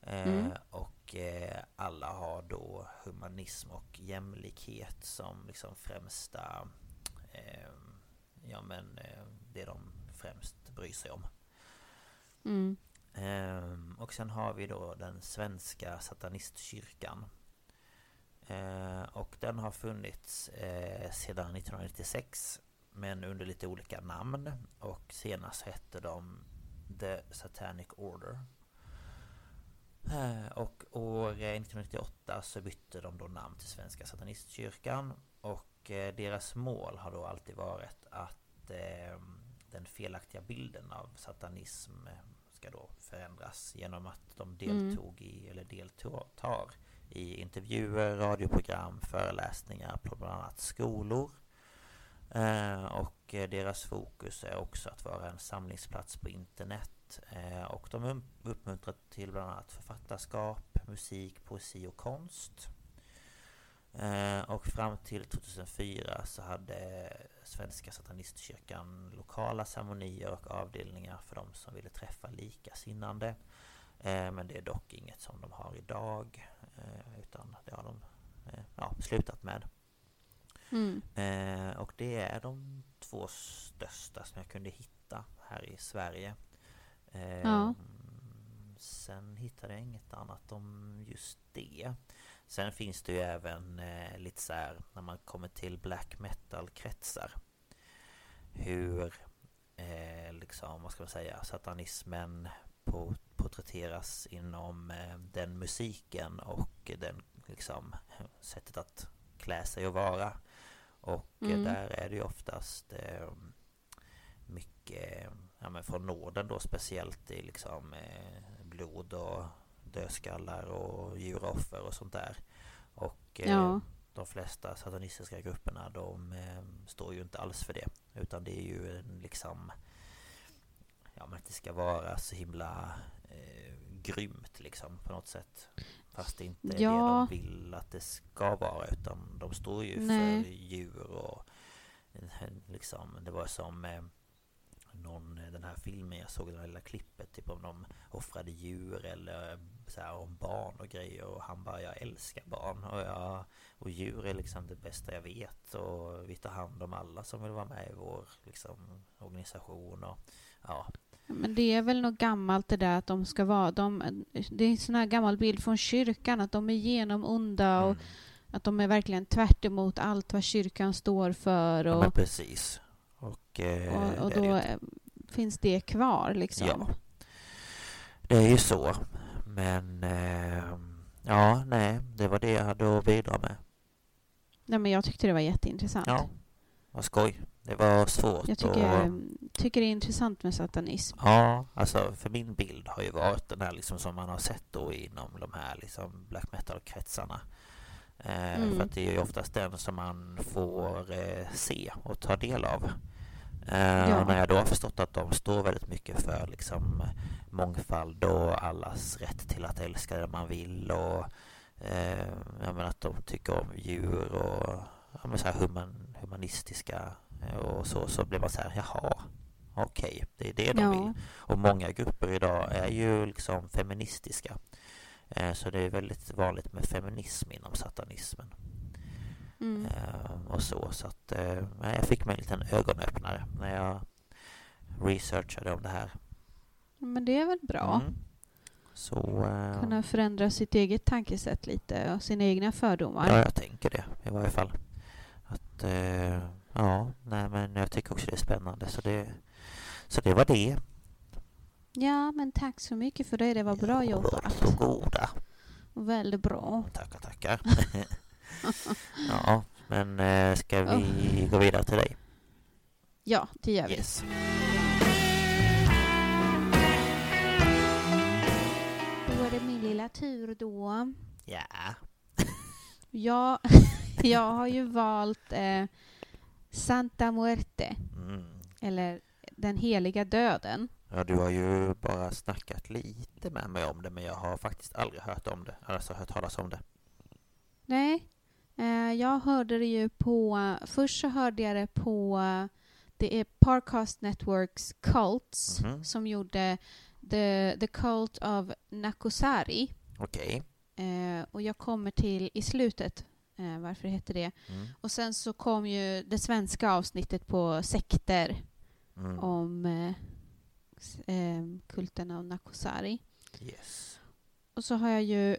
Speaker 1: Eh, mm. Och eh, alla har då humanism och jämlikhet som liksom främsta Ja men det de främst bryr sig om. Mm. Ehm, och sen har vi då den svenska satanistkyrkan. Ehm, och den har funnits eh, sedan 1996 men under lite olika namn. Och senast hette de The Satanic Order. Ehm, och år eh, 1998 så bytte de då namn till Svenska Satanistkyrkan. Och eh, deras mål har då alltid varit att eh, den felaktiga bilden av satanism ska då förändras genom att de mm. deltog i, eller deltar i intervjuer, radioprogram, föreläsningar på bland annat skolor. Eh, och deras fokus är också att vara en samlingsplats på internet. Eh, och de uppmuntrar till bland annat författarskap, musik, poesi och konst. Eh, och fram till 2004 så hade Svenska Satanistkyrkan lokala ceremonier och avdelningar för de som ville träffa likasinnande. Eh, men det är dock inget som de har idag. Eh, utan det har de ja, slutat med. Mm. Och det är de två största som jag kunde hitta här i Sverige. Ja. Sen hittade jag inget annat om just det. Sen finns det ju även eh, lite så här när man kommer till black metal-kretsar. Hur, eh, liksom, vad ska man säga, satanismen på, porträtteras inom eh, den musiken och den liksom sättet att klä sig och vara. Och
Speaker 2: Mm.
Speaker 1: där är det ju oftast eh, mycket ja, men från Norden då speciellt i liksom eh, blod och dödskallar och djuroffer och sånt där. Och eh,
Speaker 2: Ja.
Speaker 1: de flesta satanistiska grupperna de eh, står ju inte alls för det. Utan det är ju liksom Ja men att det ska vara så himla eh, grymt liksom på något sätt. Fast det inte är
Speaker 2: Ja.
Speaker 1: det de vill att det ska vara utan de står ju
Speaker 2: Nej.
Speaker 1: för djur och liksom det var som eh, någon, eh, den här filmen jag såg, det där lilla klippet typ om de offrade djur eller så här, om barn och grejer och han bara jag älskar barn och, jag, och djur är liksom det bästa jag vet och vi tar hand om alla som vill vara med i vår liksom, organisation och ja,
Speaker 2: Men det är väl något gammalt det där att de ska vara... De, det är en sån här gammal bild från kyrkan att de är genom onda och
Speaker 1: mm,
Speaker 2: att de är verkligen tvärt emot allt vad kyrkan står för
Speaker 1: ja
Speaker 2: och,
Speaker 1: men precis. Och, eh,
Speaker 2: och, och
Speaker 1: det det
Speaker 2: då eh, finns det kvar liksom.
Speaker 1: Ja. Det är ju så. Men eh, ja, nej, det var det jag hade att bidra med.
Speaker 2: Nej, men jag tyckte det var jätteintressant.
Speaker 1: Ja, vad skoj. Det var svårt
Speaker 2: Jag tycker,
Speaker 1: att...
Speaker 2: tycker det är intressant med satanism.
Speaker 1: Ja, alltså för min bild har ju varit den här liksom som man har sett då inom de här liksom black metal-kretsarna. Eh,
Speaker 2: Mm.
Speaker 1: För att det är ju oftast den som man får eh, se och ta del av. Eh,
Speaker 2: Ja.
Speaker 1: och när jag då har förstått att de står väldigt mycket för liksom mångfald och allas rätt till att älska det man vill och eh, att de tycker om djur och ja, men så här human, humanistiska eh, och så, så blir man så här, jaha, okej, det är det de vill.
Speaker 2: Ja,
Speaker 1: Och många grupper idag är ju liksom feministiska. Eh, Så det är väldigt vanligt med feminism inom satanismen.
Speaker 2: Mm.
Speaker 1: Eh, Och så, så att eh, jag fick mig en liten ögonöppnare när jag researchade om det här.
Speaker 2: men det är väl bra.
Speaker 1: Mm. Så... eh,
Speaker 2: Kunna förändra sitt eget tankesätt lite och sina egna fördomar.
Speaker 1: Ja, jag tänker det i varje fall. Att, eh, ja, nej men jag tycker också det är spännande. Så det, så det var det.
Speaker 2: Ja, men tack så mycket för det. Det var bra jobbat.
Speaker 1: Varsågoda.
Speaker 2: Väldigt bra.
Speaker 1: Tackar, tackar. *laughs* *laughs* ja, men eh, ska vi gå vidare till dig?
Speaker 2: Ja, det gör vi.
Speaker 1: Yes.
Speaker 2: Då är det min lilla tur då.
Speaker 1: Ja. *laughs*
Speaker 2: Jag, *laughs* jag har ju valt eh, Santa Muerte,
Speaker 1: Mm.
Speaker 2: eller Den heliga döden.
Speaker 1: Ja, du har ju bara snackat lite med mig om det, men jag har faktiskt aldrig hört om det. Alltså hört talas om det.
Speaker 2: Nej, jag hörde det ju på... Först så hörde jag det på... Det är Parcast Networks Cults
Speaker 1: Mhm.
Speaker 2: som gjorde the, the Cult of Nakusari.
Speaker 1: Okej.
Speaker 2: Eh, och jag kommer till i slutet eh, varför det heter det.
Speaker 1: Mm.
Speaker 2: Och sen så kom ju det svenska avsnittet på sekter
Speaker 1: Mm.
Speaker 2: om eh, eh, kulten av Nakusari.
Speaker 1: Yes.
Speaker 2: Och så har jag ju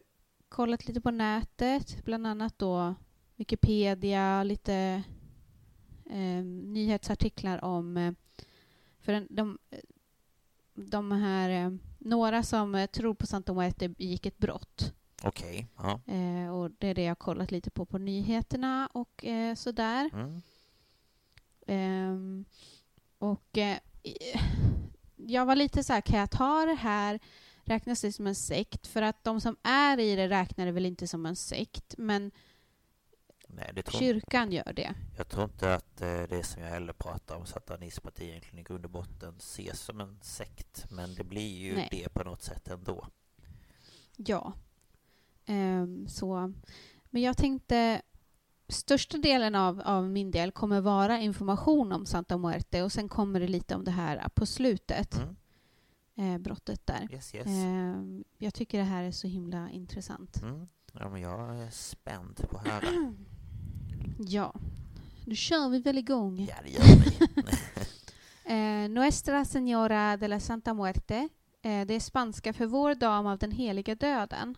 Speaker 2: kollat lite på nätet, bland annat då Wikipedia, lite eh, nyhetsartiklar om... Eh, för en, de, de här... Eh, några som eh, tror på Santa Muerte begick ett brott.
Speaker 1: Okej. Ja.
Speaker 2: Eh, och det är det jag har kollat lite på på nyheterna och eh, sådär.
Speaker 1: Mm.
Speaker 2: Ehm, och eh, jag var lite så här, kan jag ta det här? Räknas det som en sekt? För att de som är i det räknar det väl inte som en sekt, men
Speaker 1: Nej, det tror
Speaker 2: kyrkan gör det.
Speaker 1: Jag tror inte att eh, det som jag heller pratar om satanism att det egentligen i grund och botten ses som en sekt. Men det blir ju
Speaker 2: Nej.
Speaker 1: det på något sätt ändå.
Speaker 2: Ja. Ehm, så. Men jag tänkte, största delen av, av min del kommer vara information om Santa Muerte och sen kommer det lite om det här på slutet,
Speaker 1: Mm.
Speaker 2: eh, brottet där.
Speaker 1: Yes, yes.
Speaker 2: Ehm, jag tycker det här är så himla intressant.
Speaker 1: Mm. Ja, men jag är spänd på att höra. *clears throat*
Speaker 2: Ja, nu kör vi väl igång.
Speaker 1: Ja, det gör vi. *laughs*
Speaker 2: Eh, Nuestra Señora de la Santa Muerte. Eh, det är spanska för Vår dam av den heliga döden.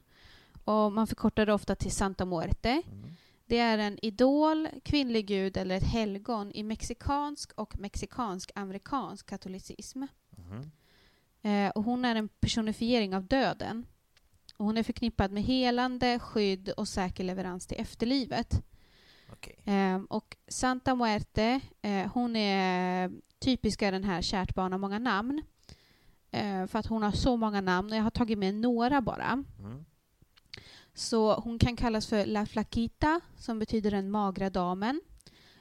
Speaker 2: Och man förkortar det ofta till Santa Muerte.
Speaker 1: Mm.
Speaker 2: Det är en idol, kvinnlig gud eller ett helgon i mexikansk och mexikansk-amerikansk katolicism.
Speaker 1: Mhm.
Speaker 2: Eh, och hon är en personifiering av döden. Och hon är förknippad med helande, skydd och säker leverans till efterlivet.
Speaker 3: Okej.
Speaker 2: Ehm, och Santa Muerte, eh, hon är typiska den här kärt barn har många namn. Eh, för att hon har så många namn och jag har tagit med några bara.
Speaker 3: Mm.
Speaker 2: Så hon kan kallas för La Flaquita, som betyder den magra damen.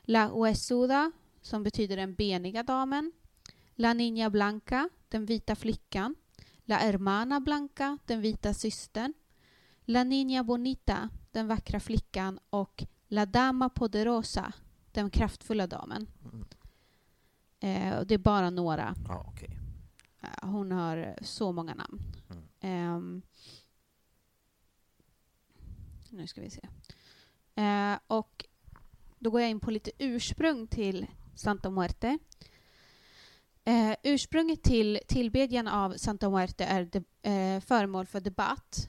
Speaker 2: La Huesuda, som betyder den beniga damen. La Niña Blanca, den vita flickan. La Hermana Blanca, den vita systern. La Niña Bonita, den vackra flickan. Och La Dama Poderosa, den kraftfulla damen.
Speaker 3: Mm.
Speaker 2: Eh, och det är bara några.
Speaker 3: Okej.
Speaker 2: Eh, Hon har så många namn.
Speaker 3: Mm.
Speaker 2: Ehm, nu ska vi se. Eh, och då går jag in på lite ursprung till Santa Muerte. Eh, ursprunget till tillbedjan av Santa Muerte är de, eh, föremål för debatt.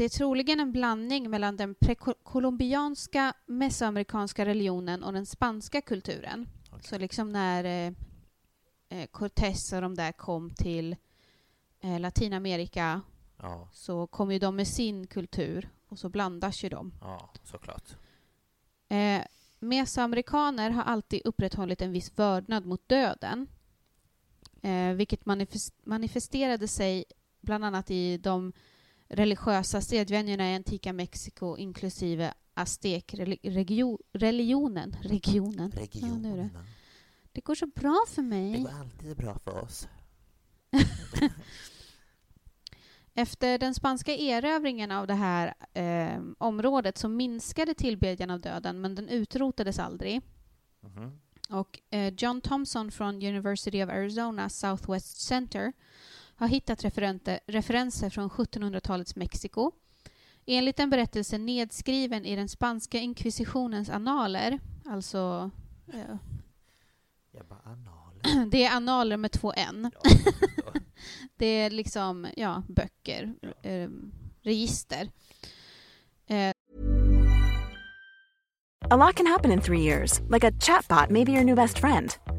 Speaker 2: Det är troligen en blandning mellan den prekolumbianska mesoamerikanska religionen och den spanska kulturen.
Speaker 3: Okej.
Speaker 2: Så liksom när eh, eh, Cortés och de där kom till eh, Latinamerika
Speaker 3: Ja,
Speaker 2: så kom ju de med sin kultur och så blandas ju de.
Speaker 3: ja, såklart.
Speaker 2: Eh, mesoamerikaner har alltid upprätthållit en viss vördnad mot döden. Eh, vilket manifest- manifesterade sig bland annat i de religiösa sedvänjorna i antika Mexiko inklusive aztek-religionen. Regionen. Ja, nu är det. Det går så bra för
Speaker 3: Det
Speaker 2: mig.
Speaker 3: går alltid bra för oss. *laughs*
Speaker 2: Efter den spanska erövringen av det här eh, området så minskade tillbedjan av döden men den utrotades aldrig.
Speaker 3: Mhm.
Speaker 2: Och eh, John Thompson från University of Arizona Southwest Center har hittat referenser från 1700-talets Mexiko. Enligt en berättelse nedskriven i den spanska inkvisitionens annaler, alltså eh,
Speaker 3: Jag bara analer.
Speaker 2: det är annaler med två n.
Speaker 3: Ja. *laughs*
Speaker 2: Det är liksom, ja, böcker, eh, register. Eh,
Speaker 4: A lot can happen in three years, like a chatbot may be your new best friend.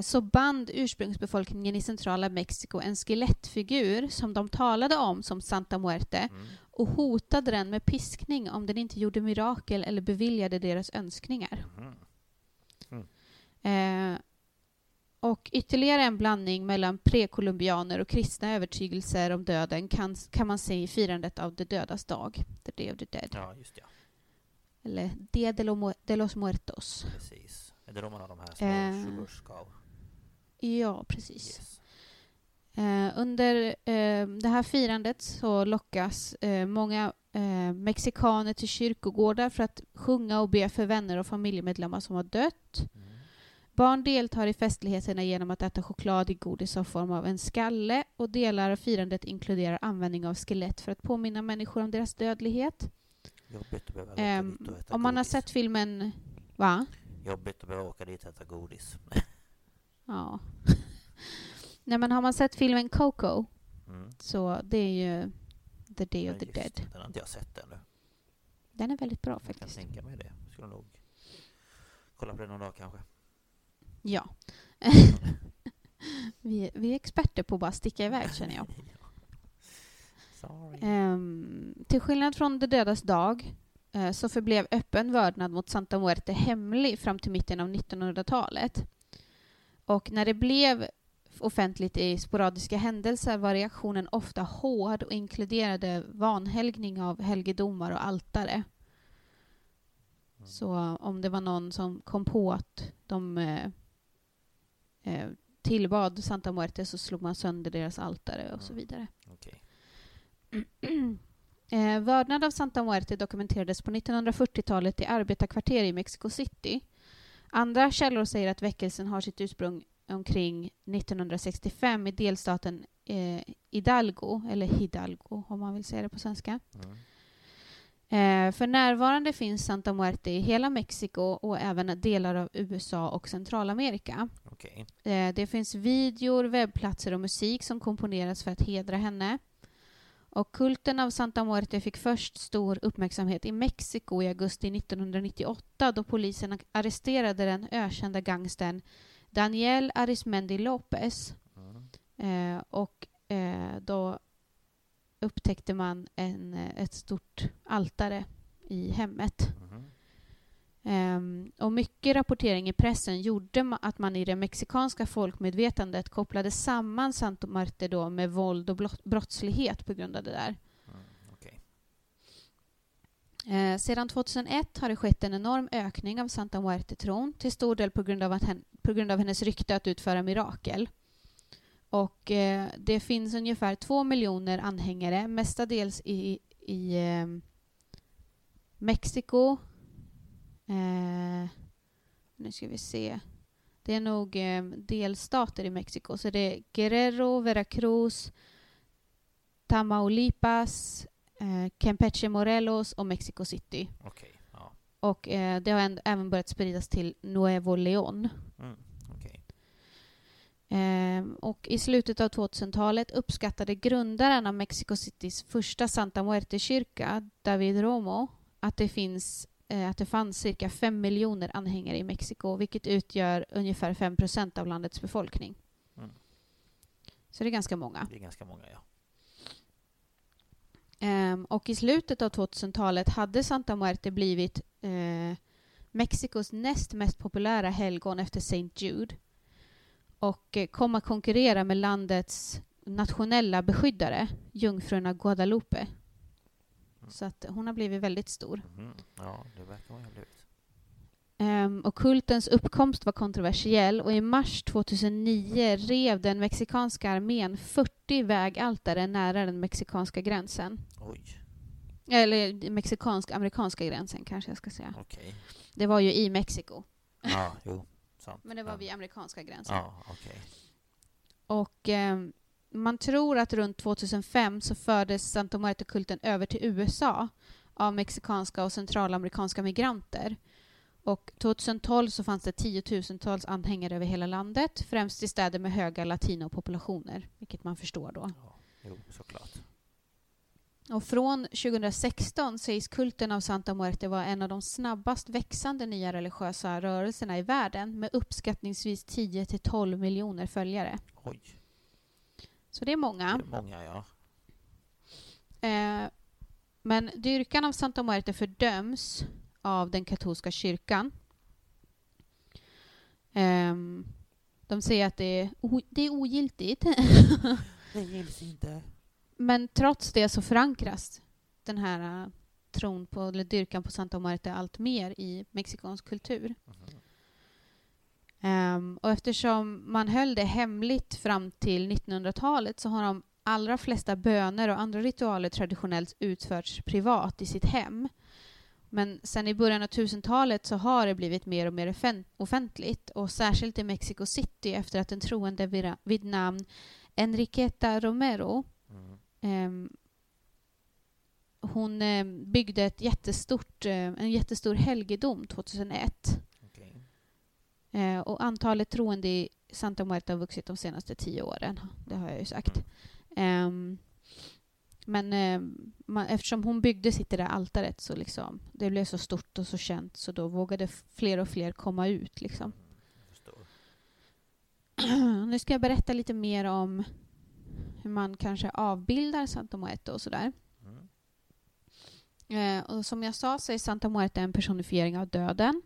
Speaker 2: så band ursprungsbefolkningen i centrala Mexiko en skelettfigur som de talade om som Santa Muerte och hotade den med piskning om den inte gjorde mirakel eller beviljade deras önskningar. Eh, och ytterligare en blandning mellan prekolumbianer och kristna övertygelser om döden kan, kan man se i firandet av de dödas dag, the day of the dead,
Speaker 3: Ja, just det.
Speaker 2: eller Dia de, lo de los Muertos.
Speaker 3: Precis. Är det då man har de här små
Speaker 2: Eh. Ja, precis.
Speaker 3: Yes.
Speaker 2: Eh, under eh, det här firandet så lockas eh, många eh, mexikaner till kyrkogårdar för att sjunga och be för vänner och familjemedlemmar som har dött.
Speaker 3: Mm.
Speaker 2: Barn deltar i festligheterna genom att äta choklad i godis av form av en skalle och delar av firandet inkluderar användning av skelett för att påminna människor om deras dödlighet.
Speaker 3: Jobbigt att behöva åka
Speaker 2: Ehm,
Speaker 3: dit och äta
Speaker 2: om man har
Speaker 3: godis.
Speaker 2: sett filmen... Va?
Speaker 3: Jobbigt att behöva åka dit och äta godis.
Speaker 2: Ja. *laughs* Nej, men har man sett filmen Coco
Speaker 3: Mm.
Speaker 2: så det är ju The Day
Speaker 3: Ja,
Speaker 2: of the Dead.
Speaker 3: det. Den har inte jag sett ännu.
Speaker 2: Den är väldigt bra
Speaker 3: Jag kan
Speaker 2: faktiskt.
Speaker 3: tänka mig det. Jag skulle nog kolla på det någon dag kanske.
Speaker 2: Ja. *laughs* vi, vi är experter på att bara sticka iväg känner jag. *laughs* Ehm, till skillnad från De dödas dag eh, så förblev öppen vördnad mot Santa Muerte hemlig fram till mitten av 1900-talet. Och när det blev offentligt i sporadiska händelser var reaktionen ofta hård och inkluderade vanhelgning av helgedomar och altare. Så om det var någon som kom på att de eh, eh, tillbad Santa Muerte så slog man sönder deras altare och så vidare.
Speaker 3: Okej. *clears throat*
Speaker 2: Eh, vördnad av Santa Muerte dokumenterades på 1940-talet i arbetarkvarter i Mexico City. Andra källor säger att väckelsen har sitt ursprung omkring 1965 i delstaten eh, Hidalgo, eller Hidalgo om man vill säga det på svenska.
Speaker 3: Mm.
Speaker 2: Eh, för närvarande finns Santa Muerte i hela Mexiko och även delar av USA och Centralamerika.
Speaker 3: Okej.
Speaker 2: Eh, det finns videor, webbplatser och musik som komponeras för att hedra henne. Och kulten av Santa Muerte fick först stor uppmärksamhet i Mexiko i augusti 1998 då polisen arresterade den ökända gangstern Daniel Arismendi Lopez.
Speaker 3: Mm.
Speaker 2: Eh, och eh, då upptäckte man en, eh, ett stort altare i hemmet.
Speaker 3: Mhm.
Speaker 2: Ehm, och mycket rapportering i pressen gjorde att man i det mexikanska folkmedvetandet kopplade samman Santa Muerte då med våld och brottslighet på grund av det där.
Speaker 3: Mm. Okej.
Speaker 2: Eh, sedan 2001 har det skett en enorm ökning av Santa Muerte-tron, till stor del på grund av, att hen, på grund av hennes rykte att utföra mirakel. Och eh, det finns ungefär två miljoner anhängare, mestadels i, i eh, Mexiko. Eh, nu ska vi se. Det är nog eh, delstater i Mexiko, så det är Guerrero, Veracruz, Tamaulipas, eh, Campeche Morelos och Mexico City.
Speaker 3: Okej. Ja.
Speaker 2: Och eh, det har även börjat spridas till Nuevo León.
Speaker 3: Mm. Okej.
Speaker 2: Ehm, och i slutet av 2000-talet uppskattade grundaren av Mexico Citys första Santa Muerte-kyrka, David Romo, att det, finns, eh, att det fanns cirka fem miljoner anhängare i Mexiko, vilket utgör ungefär 5 procent av landets befolkning.
Speaker 3: Mm.
Speaker 2: Så det är ganska många.
Speaker 3: Det är ganska många, ja.
Speaker 2: Ehm, och i slutet av 2000-talet hade Santa Muerte blivit eh, Mexikos näst mest populära helgon efter St. Jude och eh, kom att konkurrera med landets nationella beskyddare, jungfrurna Guadalupe. Så att hon har blivit väldigt stor.
Speaker 3: Mhm. Ja, det verkar hon ha blivit.
Speaker 2: Um, och kultens uppkomst var kontroversiell och i mars 2009 rev den mexikanska armén 40 vägaltare nära den mexikanska gränsen.
Speaker 3: Oj.
Speaker 2: Eller mexikansk-amerikanska gränsen kanske jag ska säga.
Speaker 3: Okej.
Speaker 2: Det var ju i Mexiko,
Speaker 3: Ja, jo. Sant.
Speaker 2: men det var vid amerikanska gränsen.
Speaker 3: Ja, okej.
Speaker 2: Och ehm, man tror att runt 2005 så fördes Santa Muerte-kulten över till USA av mexikanska och centralamerikanska migranter. Och 2012 så fanns det tiotusentals anhängare över hela landet, främst i städer med höga latinopopulationer, vilket man förstår då.
Speaker 3: Ja, jo, såklart.
Speaker 2: Och från 2016 sägs kulten av Santa Muerte vara en av de snabbast växande nya religiösa rörelserna i världen med uppskattningsvis 10-12 miljoner följare.
Speaker 3: Oj.
Speaker 2: Så det är många.
Speaker 3: Det är många, ja.
Speaker 2: Eh, men dyrkan av Santa Muerte fördöms av den katolska kyrkan. Ehm, de säger att det är, det är ogiltigt. *laughs*
Speaker 3: Det gills inte.
Speaker 2: Men trots det så förankras den här uh, tron på, eller dyrkan på Santa Muerte allt mer i mexikansk kultur.
Speaker 3: Mhm.
Speaker 2: Ehm, och eftersom man höll det hemligt fram till 1900-talet så har de allra flesta böner och andra ritualer traditionellt utförts privat i sitt hem. Men sen i början av 1000-talet så har det blivit mer och mer offen- offentligt och särskilt i Mexico City efter att en troende vid, namn Enriqueta Romero
Speaker 3: Mm.
Speaker 2: Ehm, hon eh, byggde ett jättestort, eh, en jättestor helgedom 2001. Eh, och antalet troende i Santa Muerte har vuxit de senaste tio åren. Det har jag ju sagt. Ehm, men eh, man, eftersom hon byggde sitt där altaret så liksom, det blev så stort och så känt så då vågade fler och fler komma ut. Liksom. *clears throat* Nu ska jag berätta lite mer om hur man kanske avbildar Santa Muerte och sådär.
Speaker 3: Mm.
Speaker 2: Eh, och som jag sa så är Santa Muerte en personifiering av döden.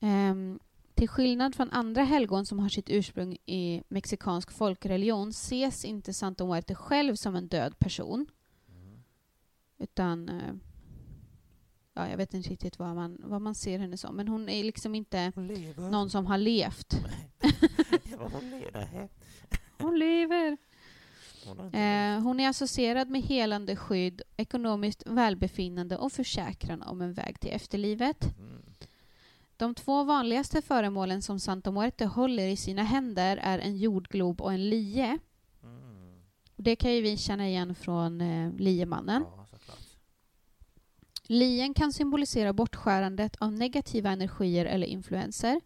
Speaker 2: Ehm, till skillnad från andra helgon som har sitt ursprung i mexikansk folkreligion ses inte Santa Muerte själv som en död person.
Speaker 3: Mm.
Speaker 2: Utan, eh, ja, jag vet inte riktigt vad man, vad man ser henne som. Men hon är liksom inte någon som har levt. *laughs*
Speaker 3: Ja, hon lever.
Speaker 2: Hon lever! Eh, hon är associerad med helande skydd, ekonomiskt välbefinnande och försäkran om en väg till efterlivet.
Speaker 3: mm.
Speaker 2: De två vanligaste föremålen som Santa Muerte håller i sina händer är en jordglob och en lie.
Speaker 3: Mm.
Speaker 2: Det kan ju vi känna igen från eh, liemannen.
Speaker 3: Ja.
Speaker 2: Lien kan symbolisera bortskärandet av negativa energier eller influenser.
Speaker 3: Mm.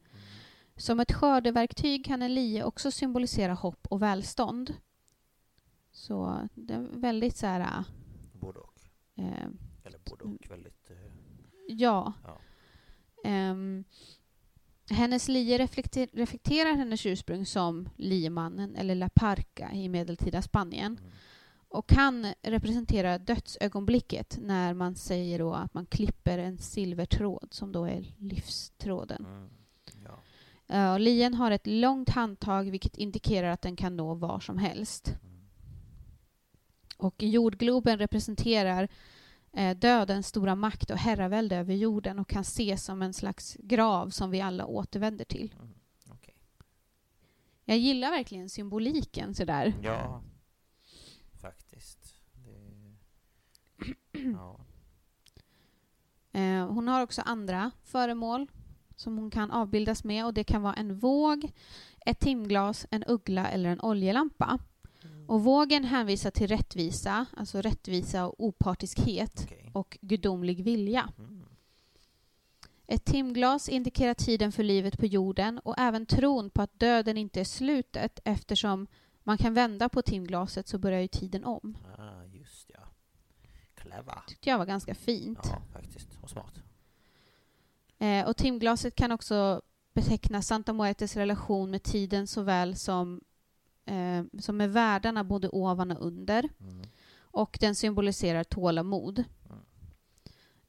Speaker 2: Som ett skördeverktyg kan en lie också symbolisera hopp och välstånd. Så det är väldigt så här...
Speaker 3: Både och.
Speaker 2: Eh,
Speaker 3: Eller både och. Väldigt... eh,
Speaker 2: ja.
Speaker 3: Ja.
Speaker 2: Ehm, hennes lie reflekter- reflekterar hennes ursprung som liemannen eller La Parca i medeltida Spanien
Speaker 3: Mm.
Speaker 2: och kan representera dödsögonblicket när man säger då att man klipper en silvertråd som då är livstråden.
Speaker 3: Mm. Ja.
Speaker 2: Uh, lien har ett långt handtag vilket indikerar att den kan nå var som helst.
Speaker 3: Mm.
Speaker 2: Och jordgloben representerar eh, dödens stora makt och herravälde över jorden och kan ses som en slags grav som vi alla återvänder till.
Speaker 3: Mm. Okej.
Speaker 2: Jag gillar verkligen symboliken sådär.
Speaker 3: Ja, faktiskt. Det... *clears throat* Ja.
Speaker 2: Eh, hon har också andra föremål som hon kan avbildas med och det kan vara en våg, ett timglas, en uggla eller en oljelampa. Och vågen hänvisar till rättvisa, alltså rättvisa och opartiskhet
Speaker 3: Okej.
Speaker 2: och gudomlig vilja.
Speaker 3: Mm.
Speaker 2: Ett timglas indikerar tiden för livet på jorden och även tron på att döden inte är slutet eftersom man kan vända på timglaset så börjar ju tiden om.
Speaker 3: Ah, just ja. Clever.
Speaker 2: tyckte jag var ganska fint.
Speaker 3: Ja, faktiskt. Och smart.
Speaker 2: Eh, och timglaset kan också beteckna Santa Muertes relation med tiden såväl som, eh, som med världarna både ovan och under.
Speaker 3: Mm.
Speaker 2: Och den symboliserar tålamod.
Speaker 3: Mm.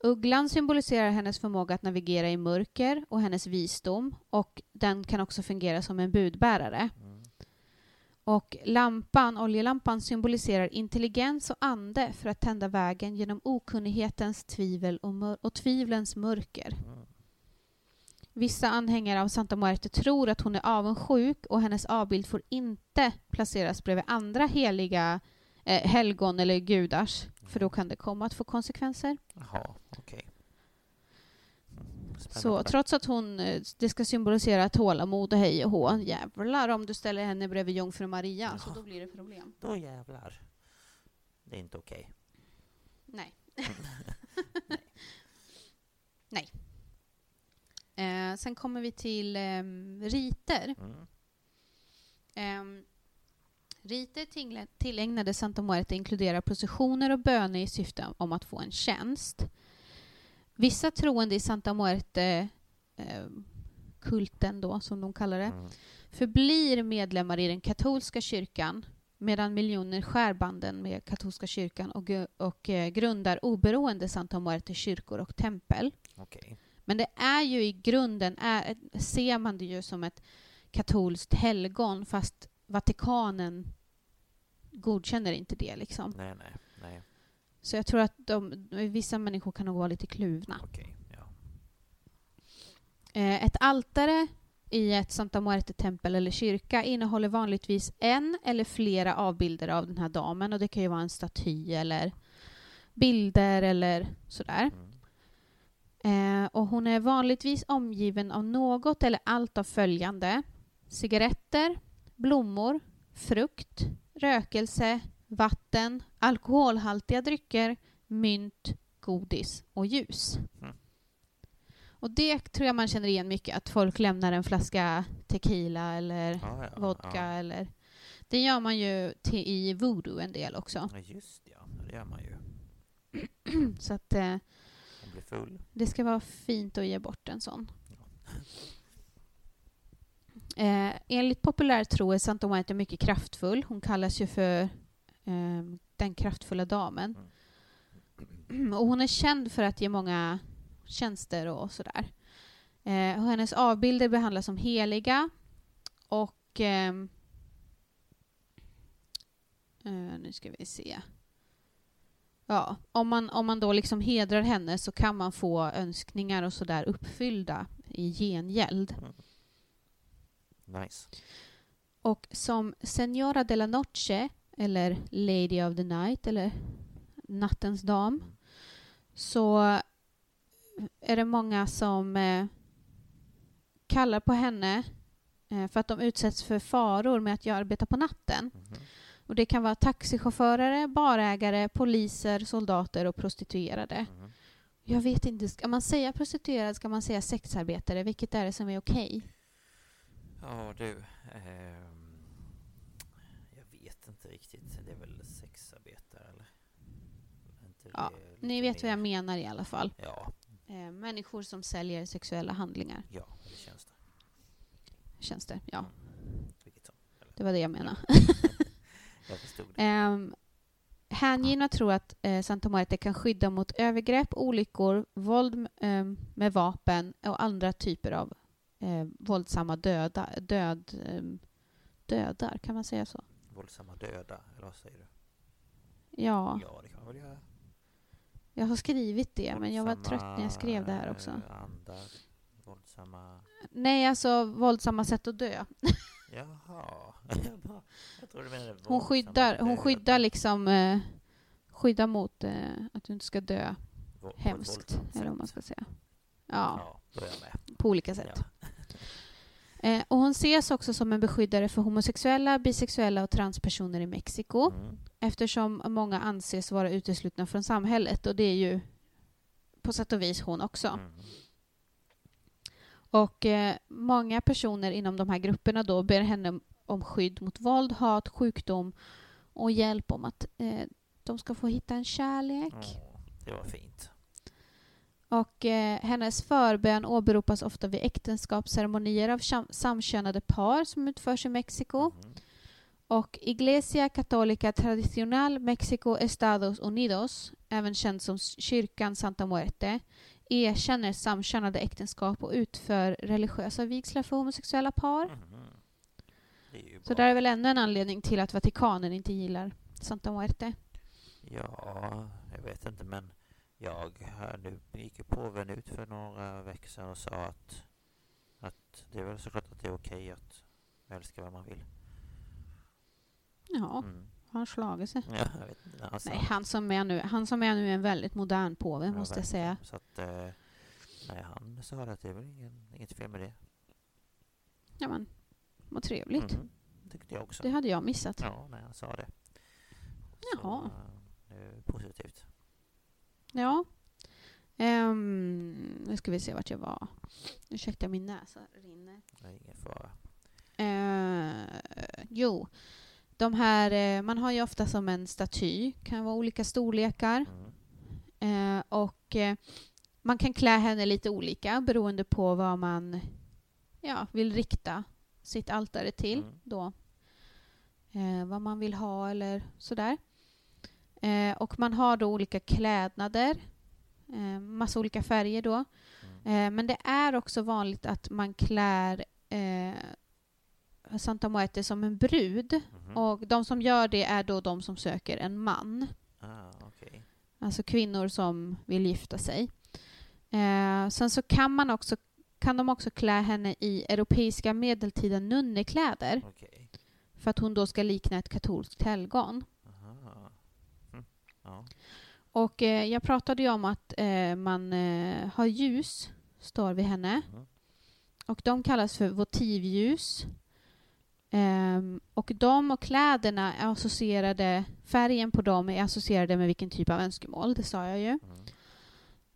Speaker 2: Ugglan symboliserar hennes förmåga att navigera i mörker och hennes visdom och den kan också fungera som en budbärare.
Speaker 3: Mm.
Speaker 2: Och lampan, oljelampan symboliserar intelligens och ande för att tända vägen genom okunnighetens tvivel och, och tvivlens mörker. Vissa anhängare av Santa Muerte tror att hon är avundsjuk och hennes avbild får inte placeras bredvid andra heliga eh, helgon eller gudars för då kan det komma att få konsekvenser.
Speaker 3: Jaha, okej. Mm.
Speaker 2: Så trots att hon, eh, det ska symbolisera tålamod och hej och hå, jävlar om du ställer henne bredvid jungfru Maria, så
Speaker 3: Ja.
Speaker 2: då blir det problem.
Speaker 3: Då jävlar. Det är inte okej.
Speaker 2: Nej. *laughs* *laughs* Nej. Eh, sen kommer vi till ehm, riter.
Speaker 3: Mm.
Speaker 2: Um, riter tingle- tillägnade Santa Muerte inkluderar processioner och böner i syfte om att få en tjänst. Vissa troende i Santa Muerte ehm, kulten då, som de kallar det,
Speaker 3: Mm.
Speaker 2: förblir medlemmar i den katolska kyrkan medan miljoner skär banden med katolska kyrkan och, och eh, grundar oberoende Santa Muerte kyrkor och tempel.
Speaker 3: Okej.
Speaker 2: Men det är ju i grunden, är, ser man det ju som ett katolskt helgon fast Vatikanen godkänner inte det. Liksom.
Speaker 3: Nej, nej, nej.
Speaker 2: Så jag tror att de, vissa människor kan nog vara lite kluvna.
Speaker 3: Okej, ja.
Speaker 2: Eh, ett altare i ett Santa Muerte-tempel eller kyrka innehåller vanligtvis en eller flera avbilder av den här damen och det kan ju vara en staty eller bilder eller sådär.
Speaker 3: Mm.
Speaker 2: Eh, och hon är vanligtvis omgiven av något eller allt av följande. Cigaretter, blommor, frukt, rökelse, vatten, alkoholhaltiga drycker, mynt, godis och ljus.
Speaker 3: Mm.
Speaker 2: Och det tror jag man känner igen mycket, att folk lämnar en flaska tequila eller
Speaker 3: Ja, ja,
Speaker 2: vodka
Speaker 3: ja.
Speaker 2: eller... Det gör man ju till, i voodoo en del också.
Speaker 3: Ja, just ja. Det gör man ju. *clears throat*
Speaker 2: Så att eh,
Speaker 3: Blir full.
Speaker 2: Det ska vara fint att ge bort en sån. Eh, enligt populär tro är Santa Muerte mycket kraftfull. Hon kallas ju för eh, den kraftfulla damen. *clears throat* Och hon är känd för att ge många tjänster och sådär. Eh, och hennes avbilder behandlas som heliga. Och... ehm, eh, nu ska vi se. Ja, om man, om man då liksom hedrar henne så kan man få önskningar och sådär uppfyllda i gengäld.
Speaker 3: Nice.
Speaker 2: Och som Senora de la Noche eller Lady of the Night, eller Nattens dam,
Speaker 1: Mm.
Speaker 2: så är det många som eh, kallar på henne eh, för att de utsätts för faror med att jag arbetar på natten.
Speaker 1: Mhm.
Speaker 2: Och det kan vara taxichaufförer, barägare, poliser, soldater och prostituerade.
Speaker 1: Mhm.
Speaker 2: Jag vet inte, ska man säga prostituerad, ska man säga sexarbetare? Vilket är det som är okej?
Speaker 1: Ja du, ehm, jag vet inte riktigt. Det är väl sexarbetare eller? Inte
Speaker 2: Ja, Ni vet vad jag
Speaker 1: mer?
Speaker 2: menar i alla fall.
Speaker 1: Ja,
Speaker 2: Eh, människor som säljer sexuella handlingar,
Speaker 1: ja, det känns det.
Speaker 2: känns det. Ja,
Speaker 1: Mm.
Speaker 2: Det var det jag menade.
Speaker 1: Jag förstod.
Speaker 2: Um, hängivna tror att eh, Santa Muerte kan skydda mot övergrepp, olyckor, våld ehm, med vapen och andra typer av eh, våldsamma döda, död, ehm, dödar. Kan man säga så?
Speaker 1: Våldsamma döda, eller vad säger du?
Speaker 2: Ja,
Speaker 1: Ja, det kan man väl göra.
Speaker 2: jag har skrivit det, men jag var
Speaker 1: Våldsamma,
Speaker 2: trött när jag skrev det här också.
Speaker 1: eh, Andar, våldsamma...
Speaker 2: Nej, alltså våldsamma sätt att dö. *laughs*
Speaker 1: Jaha. *laughs* Jag bara- jag tror du menade
Speaker 2: Hon skyddar, hon skyddar liksom eh, skyddar mot eh, att du inte ska dö
Speaker 1: Vå-
Speaker 2: hemskt, eller vad man ska säga. Ja,
Speaker 1: Ja,
Speaker 2: på olika sätt.
Speaker 1: Ja. *laughs*
Speaker 2: Eh, och hon ses också som en beskyddare för homosexuella, bisexuella och transpersoner i Mexiko
Speaker 1: Mm.
Speaker 2: eftersom många anses vara uteslutna från samhället och det är ju på sätt och vis hon också.
Speaker 1: Mm.
Speaker 2: Och eh, många personer inom de här grupperna då ber henne om skydd mot våld, hat, sjukdom och hjälp om att eh, de ska få hitta en kärlek.
Speaker 1: Åh, det var fint.
Speaker 2: Och eh, hennes förbön åberopas ofta vid äktenskapsceremonier av sam- samkönade par som utförs i Mexiko.
Speaker 1: Mhm.
Speaker 2: Och Iglesia Católica Tradicional Mexico Estados Unidos, även känd som kyrkan Santa Muerte, erkänner samkönade äktenskap och utför religiösa vigslar för homosexuella par.
Speaker 1: Ju
Speaker 2: Så där är väl ännu en anledning till att Vatikanen inte gillar Santa Muerte.
Speaker 1: Ja, jag vet inte men jag här nu gick ju påven ut för några veckor sedan och sa att, att det är väl såklart att det är okej att älska vem man vill.
Speaker 2: Ja,
Speaker 1: Mm.
Speaker 2: Har han slagit sig?
Speaker 1: Ja, jag vet inte. Sa-
Speaker 2: Nej, han som är nu, han som är nu är en väldigt modern påve,
Speaker 1: Ja,
Speaker 2: måste jag säga.
Speaker 1: Så att, eh, nej, han sa att det är väl ingen, inget fel med det.
Speaker 2: Ja, men vad trevligt.
Speaker 1: Mhm. Tyckte jag också.
Speaker 2: Det hade jag missat.
Speaker 1: Ja, nej, han sa det.
Speaker 2: Jaha.
Speaker 1: Så, eh, det är positivt.
Speaker 2: Ja. Ehm, nu ska vi se vart jag var. Ursäkta, min näsa rinner.
Speaker 1: Är ingen fara.
Speaker 2: Eh, jo, de här, eh, man har ju ofta som en staty, kan vara olika storlekar.
Speaker 1: Mm.
Speaker 2: Eh, och eh, man kan klä henne lite olika beroende på vad man ja, vill rikta sitt altare till.
Speaker 1: Mm.
Speaker 2: Då. Eh, vad man vill ha eller sådär. Eh, och man har då olika klädnader, eh, massa olika färger då.
Speaker 1: Mm.
Speaker 2: Eh, men det är också vanligt att man klär Santa Muerte som en brud.
Speaker 1: Mhm.
Speaker 2: Och de som gör det är då de som söker en man.
Speaker 1: Ah, okej.
Speaker 2: Alltså kvinnor som vill gifta sig. Eh, sen så kan, man också, kan de också klä henne i europeiska medeltida nunnekläder
Speaker 1: Okej.
Speaker 2: för att hon då ska likna ett katolskt helgon.
Speaker 1: Mm. Ja.
Speaker 2: Och eh, jag pratade ju om att eh, man eh, har ljus, står vid henne.
Speaker 1: Mhm.
Speaker 2: Och de kallas för votivljus. Ehm, och de och kläderna är associerade, färgen på dem är associerade med vilken typ av önskemål, det sa jag ju.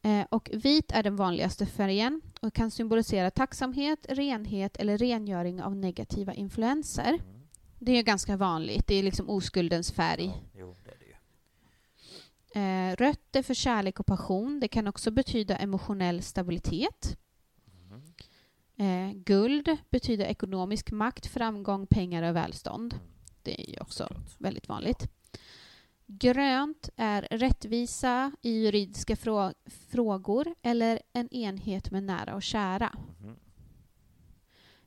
Speaker 1: Mm.
Speaker 2: Eh, och vit är den vanligaste färgen och kan symbolisera tacksamhet, renhet eller rengöring av negativa influenser.
Speaker 1: Mm.
Speaker 2: Det är ganska vanligt, det är liksom oskuldens färg.
Speaker 1: Ja, jo, det det ju.
Speaker 2: Eh, rött är för kärlek och passion. Det kan också betyda emotionell stabilitet. Eh, guld betyder ekonomisk makt, framgång, pengar och välstånd.
Speaker 1: Mm.
Speaker 2: Det är ju också väldigt vanligt. Grönt är rättvisa i juridiska frå- frågor eller en enhet med nära och kära.
Speaker 1: Mhm.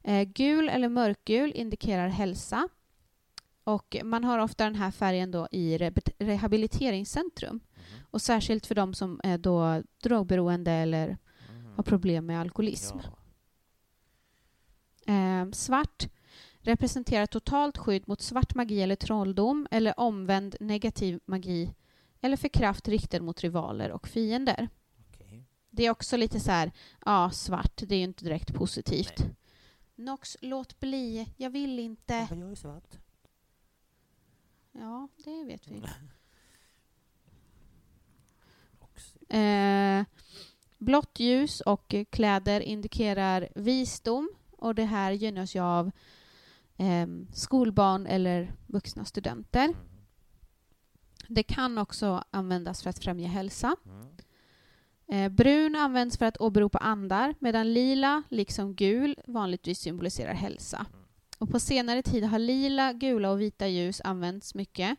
Speaker 2: Eh, gul eller mörkgul indikerar hälsa. Och man har ofta den här färgen då i re- rehabiliteringscentrum.
Speaker 1: Mhm.
Speaker 2: Och särskilt för de som är då drogberoende eller
Speaker 1: Mm.
Speaker 2: har problem med alkoholism.
Speaker 1: Ja.
Speaker 2: Eh, svart representerar totalt skydd mot svart magi eller trolldom eller omvänd negativ magi eller för kraft riktad mot rivaler och fiender.
Speaker 3: Okej.
Speaker 2: Det är också lite så här, ja, svart, det är ju inte direkt positivt.
Speaker 3: Nej.
Speaker 2: Nox, låt bli, jag vill inte.
Speaker 3: Men jag är svart.
Speaker 2: Ja, det vet vi. *laughs* Eh, blått ljus och kläder indikerar visdom och det här gynnas ju av eh, skolbarn eller vuxna studenter.
Speaker 3: Mm.
Speaker 2: Det kan också användas för att främja hälsa.
Speaker 3: Mm.
Speaker 2: Eh, brun används för att åberopa andar medan lila, liksom gul, vanligtvis symboliserar hälsa. Och på senare tid har lila, gula och vita ljus använts mycket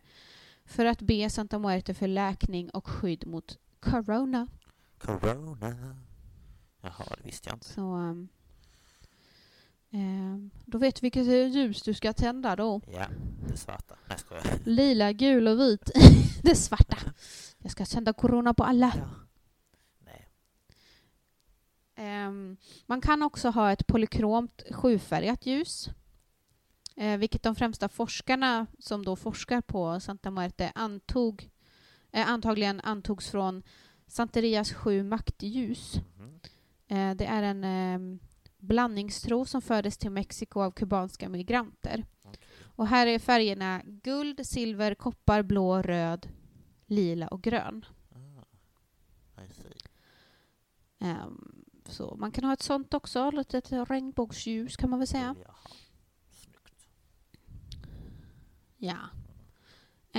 Speaker 2: för att be Santa Muerte för läkning och skydd mot corona.
Speaker 3: Corona. Jaha, det visste jag inte.
Speaker 2: Så um, då vet du vilket ljus du ska tända då.
Speaker 3: Ja, det svarta. Nej, jag.
Speaker 2: Lila, gul och vit. *laughs* det svarta. Jag ska tända corona på alla.
Speaker 3: Ja. Nej.
Speaker 2: Ehm, man kan också ha ett polykromt sjufärgat ljus. Eh, vilket de främsta forskarna som då forskar på Santa Muerte antog, eh, antagligen antogs från Santerias sju maktljus.
Speaker 3: Mhm.
Speaker 2: Eh, det är en eh, blandningstro som fördes till Mexiko av kubanska migranter.
Speaker 3: Okej.
Speaker 2: Och här är färgerna guld, silver, koppar, blå, röd, lila och grön.
Speaker 3: Ah.
Speaker 2: Ehm, så man kan ha ett sånt också, ett regnbågsljus kan man väl säga.
Speaker 3: Jaha. Snyggt.
Speaker 2: Ja.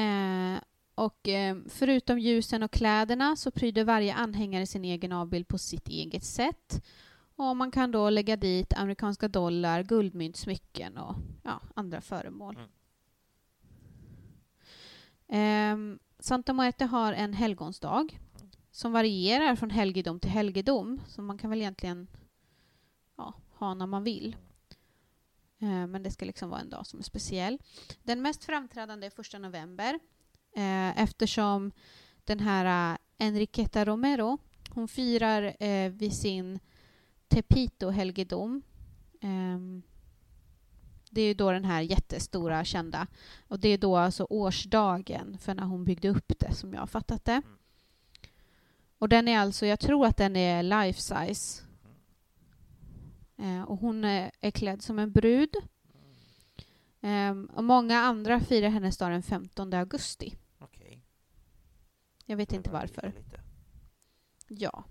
Speaker 2: Eh, och eh, förutom ljusen och kläderna så pryder varje anhängare sin egen avbild på sitt eget sätt. Och man kan då lägga dit amerikanska dollar, guldmynt, smycken och ja, andra föremål.
Speaker 3: Mm.
Speaker 2: Ehm, Santa Muerte har en helgonsdag som varierar från helgedom till helgedom. Så man kan väl egentligen ja, ha när man vill. Eh, Men det ska liksom vara en dag som är speciell. Den mest framträdande är första november eh, eftersom den här eh, Enriqueta Romero hon firar eh, vid sin Tepito-helgedom. Ehm, det är ju då den här jättestora kända. Och det är då alltså årsdagen för när hon byggde upp det som jag har fattat det. Och den är alltså, jag tror att den är life size. Eh, och hon är, är klädd som en brud. Ehm, och många andra firar hennes dag den 15 augusti.
Speaker 3: Okej.
Speaker 2: Jag vet
Speaker 3: Det
Speaker 2: inte
Speaker 3: var
Speaker 2: varför. Ja.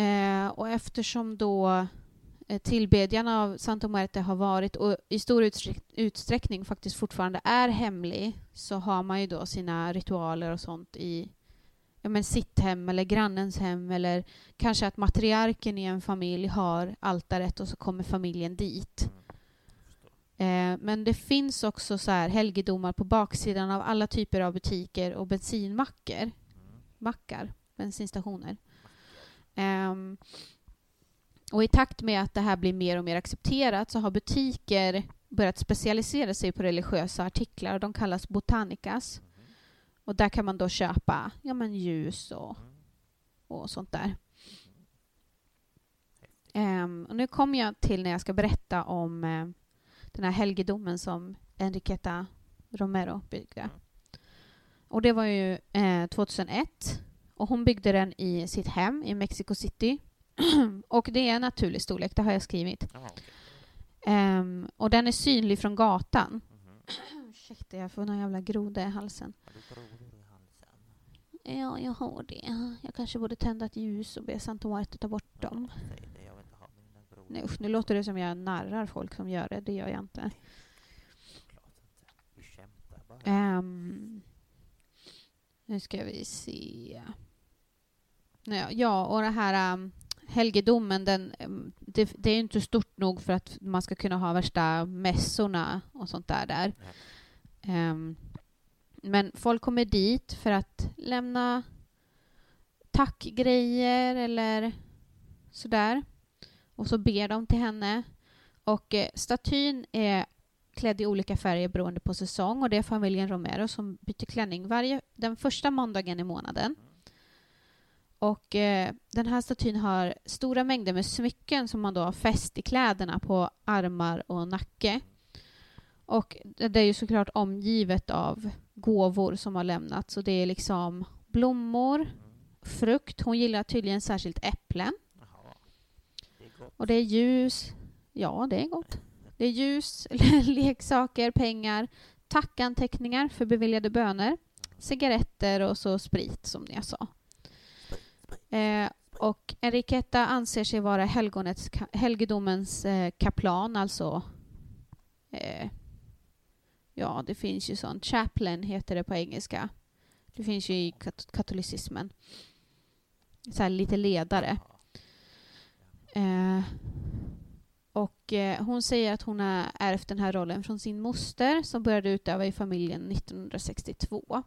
Speaker 2: Eh, och eftersom då eh, tillbedjan av Santa Muerte har varit och i stor utsträck- utsträckning faktiskt fortfarande är hemlig så har man ju då sina ritualer och sånt i ja, men sitt hem eller grannens hem eller kanske att matriarken i en familj har altaret och så kommer familjen dit.
Speaker 3: Mm.
Speaker 2: Eh, men det finns också så här helgedomar på baksidan av alla typer av butiker och bensinmackor.
Speaker 3: Mm.
Speaker 2: Mackar, bensinstationer. Um, och i takt med att det här blir mer och mer accepterat så har butiker börjat specialisera sig på religiösa artiklar. De kallas botanicas.
Speaker 3: Mm.
Speaker 2: Och där kan man då köpa ja, men ljus och, och sånt där. Um, och nu kommer jag till när jag ska berätta om eh, den här helgedomen som Enriqueta Romero byggde.
Speaker 3: Mm.
Speaker 2: Och det var ju eh, 2001. Och hon byggde den i sitt hem i Mexico City. *clears throat* och det är en naturlig storlek, det har jag skrivit.
Speaker 3: Ja, okej.
Speaker 2: Ehm, och den är synlig från gatan.
Speaker 3: Mhm. *clears throat*
Speaker 2: Ursäkta, jag får någon jävla groda i halsen. Ja, jag har det. Jag kanske borde tända ett ljus och be Santa Muerte ta bort dem. Nej, usch, nu låter det som jag narrar folk som gör det. Det gör jag inte. Ehm, nu ska vi se. Ja, och det här um, helgedomen, den, um, det, det är ju inte stort nog för att man ska kunna ha värsta mässorna och sånt där. där. Um, men folk kommer dit för att lämna tackgrejer eller sådär. Och så ber de till henne. Och eh, statyn är klädd i olika färger beroende på säsong och det är familjen Romero som byter klänning varje, den första måndagen i månaden. Och eh, den här statyn har stora mängder med smycken som man då har fäst i kläderna på armar och nacke. Och det är ju såklart omgivet av gåvor som har lämnats. Och det är liksom blommor, frukt. Hon gillar tydligen särskilt äpplen.
Speaker 3: Jaha. Det är gott.
Speaker 2: Och det är ljus. Ja, det är gott. Det är ljus, *laughs* leksaker, pengar, tackanteckningar för beviljade böner, cigaretter och så sprit som jag sa. Eh, och Enriqueta anser sig vara helgonets, helgedomens eh, kaplan, alltså eh, ja, det finns ju sånt. Chaplain heter det på engelska. Det finns ju i kat katolicismen. Så här lite ledare. Eh, och eh, hon säger att hon har ärvt den här rollen från sin moster som började utöva i familjen 1962.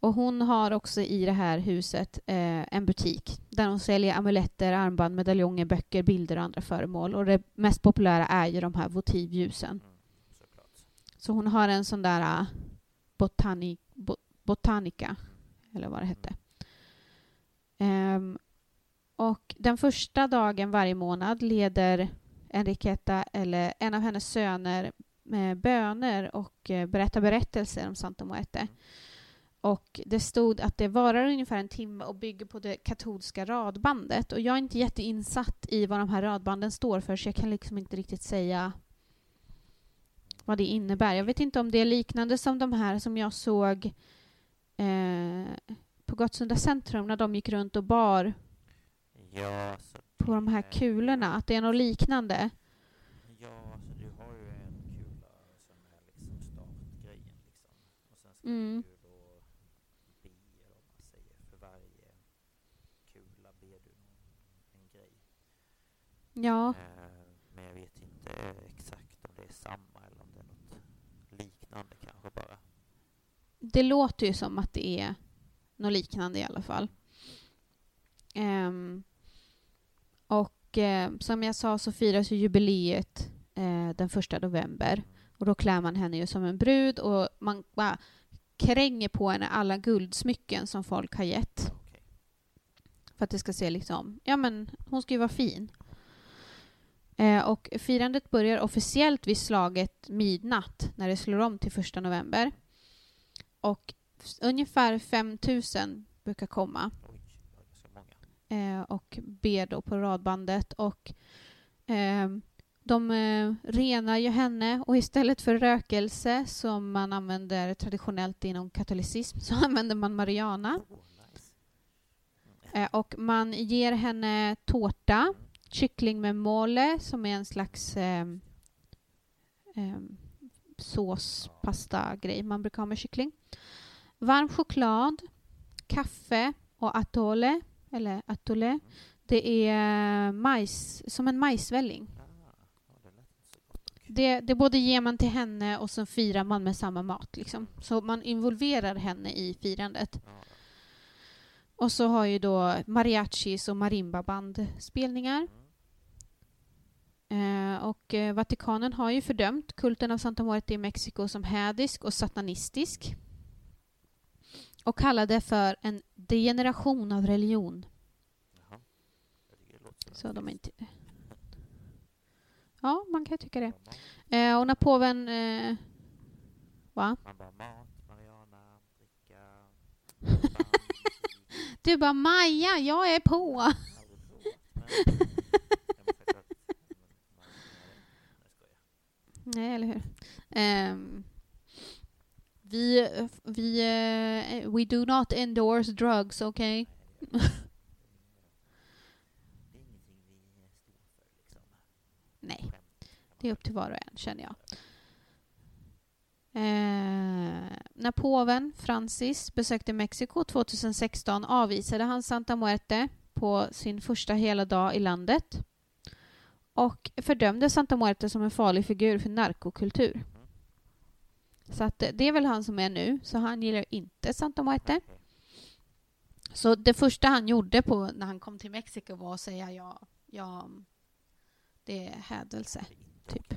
Speaker 2: Och hon har också i det här huset eh, en butik där hon säljer amuletter, armband, medaljonger, böcker, bilder och andra föremål. Och det mest populära är ju de här votivljusen.
Speaker 3: Mm.
Speaker 2: Så hon har en sån där uh, botani, bo, botanica, eller vad det hette. Ehm, och den första dagen varje månad leder Enriqueta eller en av hennes söner med böner och eh, berättar berättelser om Santa Muerte. Och det stod att det varar ungefär en timme och bygger på det katolska radbandet. Och jag är inte jätteinsatt i vad de här radbanden står för så jag kan liksom inte riktigt säga vad det innebär. Jag vet inte om det är liknande som de här som jag såg eh, på Gottsunda centrum när de gick runt och bar
Speaker 3: Ja, så
Speaker 2: på de här
Speaker 3: det-
Speaker 2: kulorna. Att det är något liknande.
Speaker 3: Ja, alltså du har ju en kula som är liksom startgrejen liksom. Och sen ska
Speaker 2: Mm.
Speaker 3: du då be, eller vad man säger, för varje kula ber du någon, en grej.
Speaker 2: Ja,
Speaker 3: Eh, men jag vet inte exakt om det är samma eller om det är något liknande kanske bara.
Speaker 2: det låter ju som att det är något liknande i alla fall. Ehm, och eh, som jag sa så firas ju jubileet eh, den första november. Och då klär man henne ju som en brud och man bara kränger på henne alla guldsmycken som folk har gett.
Speaker 3: Okej.
Speaker 2: För att det ska se liksom, ja men hon ska ju vara fin. Eh, och firandet börjar officiellt vid slaget midnatt när det slår om till första november. Och ungefär 5000 brukar komma eh, och ber då på radbandet. Och eh, de eh, renar ju henne och istället för rökelse som man använder traditionellt inom katolicism *laughs* så använder man marijuana.
Speaker 3: Oh, nice.
Speaker 2: Eh, och man ger henne tårta, kyckling med mole som är en slags eh, eh, såspasta-grej man brukar ha med kyckling. Varm choklad, kaffe och atole, eller atole. Det är majs, som en majsvälling.
Speaker 3: Ah, det.
Speaker 2: Det, både ger man till henne och så firar man med samma mat. Liksom. Så man involverar henne i firandet. Och så har ju då mariachis och marimbaband spelningar. Eh, och eh, Vatikanen har ju fördömt kulten av Santa Muerte i Mexiko som hädisk och satanistisk. Och kallade det för en degeneration av religion.
Speaker 3: Jaha.
Speaker 2: Så de är inte... Ja, man kan ju tycka det. Eh, och när påven... Eh, va?
Speaker 3: Man bara mat, Mariana, dricka. *laughs*
Speaker 2: Du bara Maja, jag är på! *laughs*
Speaker 3: Aldrig provat. Nej. Jag men för att- men- Nej, jag skojar.
Speaker 2: Nej, eller hur? Ehm, vi, vi, eh, we do not endorse drugs, okay?
Speaker 3: Nej, *laughs* det är- står för liksom.
Speaker 2: Nej, det är upp till var och en, känner jag. Eh, när påven Francis besökte Mexiko 2016 avvisade han Santa Muerte på sin första hela dag i landet och fördömde Santa Muerte som en farlig figur för narkokultur. Så att eh, det är väl han som är nu, så han gillar inte Santa Muerte. Så det första han gjorde på, när han kom till Mexiko var att säga ja, ja det är hädelse. Typ.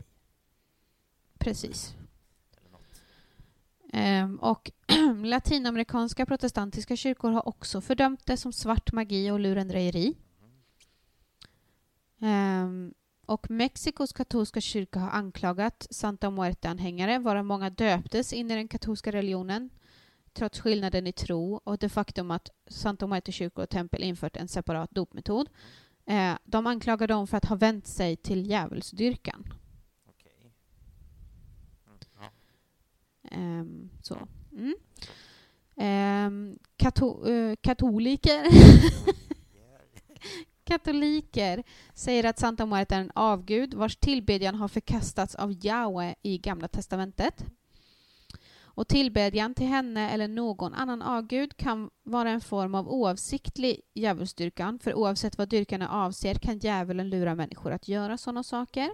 Speaker 2: Precis. Ehm, och *clears throat* latinamerikanska protestantiska kyrkor har också fördömt det som svart magi och lurendrejeri. Ehm, och Mexikos katolska kyrka har anklagat Santa Muerte-anhängare, varav många döptes in i den katolska religionen trots skillnaden i tro och det faktum att Santa Muerte-kyrkor och tempel infört en separat dopmetod. Eh, de anklagar dem för att ha vänt sig till djävulsdyrkan.
Speaker 3: Okej. Mm.
Speaker 2: Ehm, så. Mm. Ehm, eh, katoliker *laughs* Katoliker säger att Santa Muerte är en avgud vars tillbedjan har förkastats av Jahwe i Gamla testamentet. Och tillbedjan till henne eller någon annan avgud kan vara en form av oavsiktlig djävulsdyrkan, för oavsett vad dyrkarna avser kan djävulen lura människor att göra sådana saker.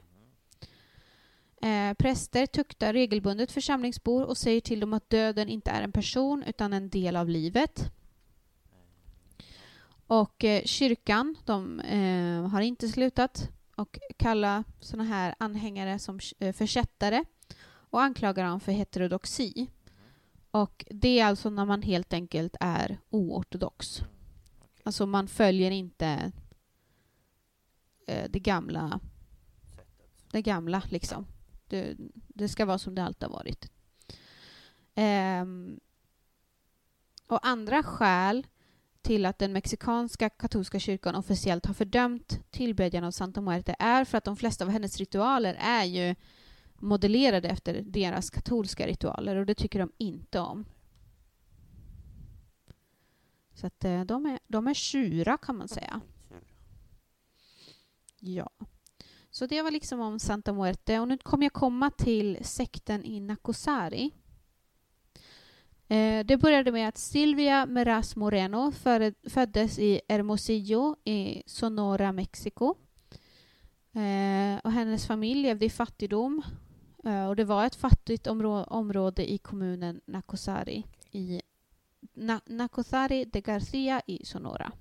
Speaker 2: Eh, präster tuktar regelbundet församlingsbor och säger till dem att döden inte är en person utan en del av livet. Och eh, kyrkan, de eh, har inte slutat och kalla såna här anhängare som eh, försättare och anklagar dem för heterodoxi. Och det är alltså när man helt enkelt är oortodox. Alltså man följer inte eh, det gamla, det gamla liksom. Det, det ska vara som det alltid har varit. Ehm, och andra skäl till att den mexikanska katolska kyrkan officiellt har fördömt tillbedjan av Santa Muerte är för att de flesta av hennes ritualer är ju modellerade efter deras katolska ritualer och det tycker de inte om. Så att eh, de är, de är sura kan man säga. Ja. Så det var liksom om Santa Muerte och nu kommer jag komma till sekten i Nacosari. Eh, det började med att Silvia Meraz Moreno föddes i Hermosillo i Sonora, Mexiko. Eh, och hennes familj levde i fattigdom eh, och det var ett fattigt områ område i kommunen Nacosari i Na Nacosari de Garcia i Sonora.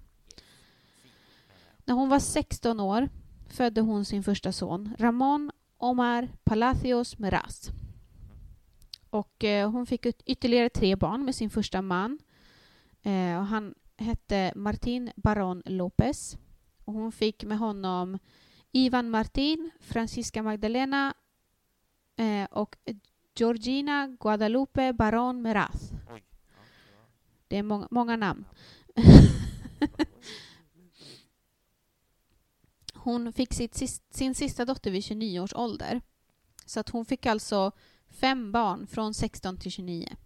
Speaker 2: När hon var 16 år födde hon sin första son, Ramon Omar Palacios Meraz. Och eh, hon fick ytterligare tre barn med sin första man. Eh, och han hette Martin Baron Lopez. Och hon fick med honom Ivan Martin, Francisca Magdalena eh, och Georgina Guadalupe Baron Meraz. Det är många, många namn. *laughs* hon fick sitt, sin sista dotter vid 29 års ålder. Så att hon fick alltså fem barn från 16 till 29.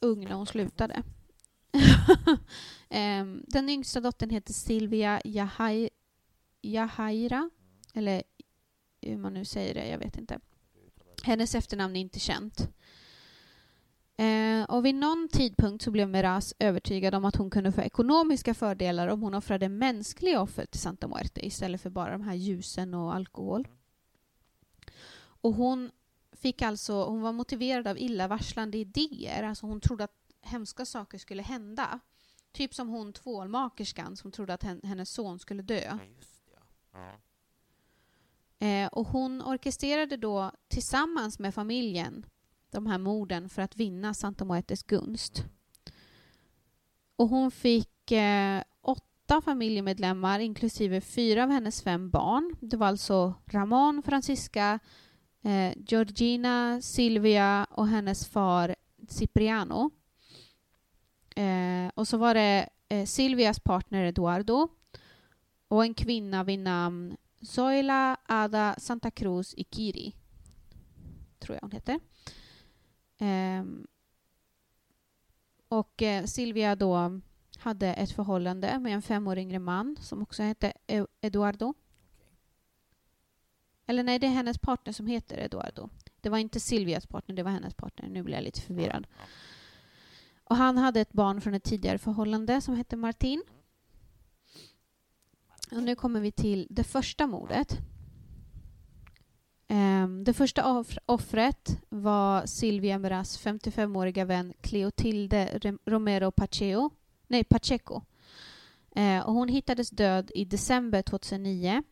Speaker 2: ung när hon slutade. um, *laughs* den yngsta dottern heter Silvia Jahai Jahaira, eller hur man nu säger det, jag vet inte. Hennes efternamn är inte känt. Eh, och vid någon tidpunkt så blev Meraz övertygad om att hon kunde få ekonomiska fördelar om hon offrade mänskliga offer till Santa Muerte istället för bara de här ljusen och alkohol. Och hon fick alltså, hon var motiverad av illavarslande idéer, alltså hon trodde att hemska saker skulle hända. Typ som hon tvålmakerskan som trodde att hennes son skulle dö. Eh, och hon orkestrerade då tillsammans med familjen de här morden för att vinna Santa Muertes gunst. Och hon fick eh, åtta familjemedlemmar, inklusive fyra av hennes fem barn. Det var alltså Ramon, Francisca, eh, Georgina, Silvia och hennes far Cipriano. Eh, och så var det eh, Silvias partner Eduardo och en kvinna vid namn Zoila Ada Santa Cruz Ikiri, tror jag hon heter. Um, och eh, Silvia då hade ett förhållande med en fem år yngre man som också hette e Eduardo. Eller nej, det är hennes partner som heter Eduardo. Det var inte Silvias partner, det var hennes partner. Nu blir jag lite förvirrad. Och han hade ett barn från ett tidigare förhållande som hette Martin. Och nu kommer vi till det första mordet. Ehm, det första offret var Silvia Meras 55-åriga vän Cleotilde Romero Pacheco. Nej, Pacheco. Ehm, och hon hittades död i december 2009.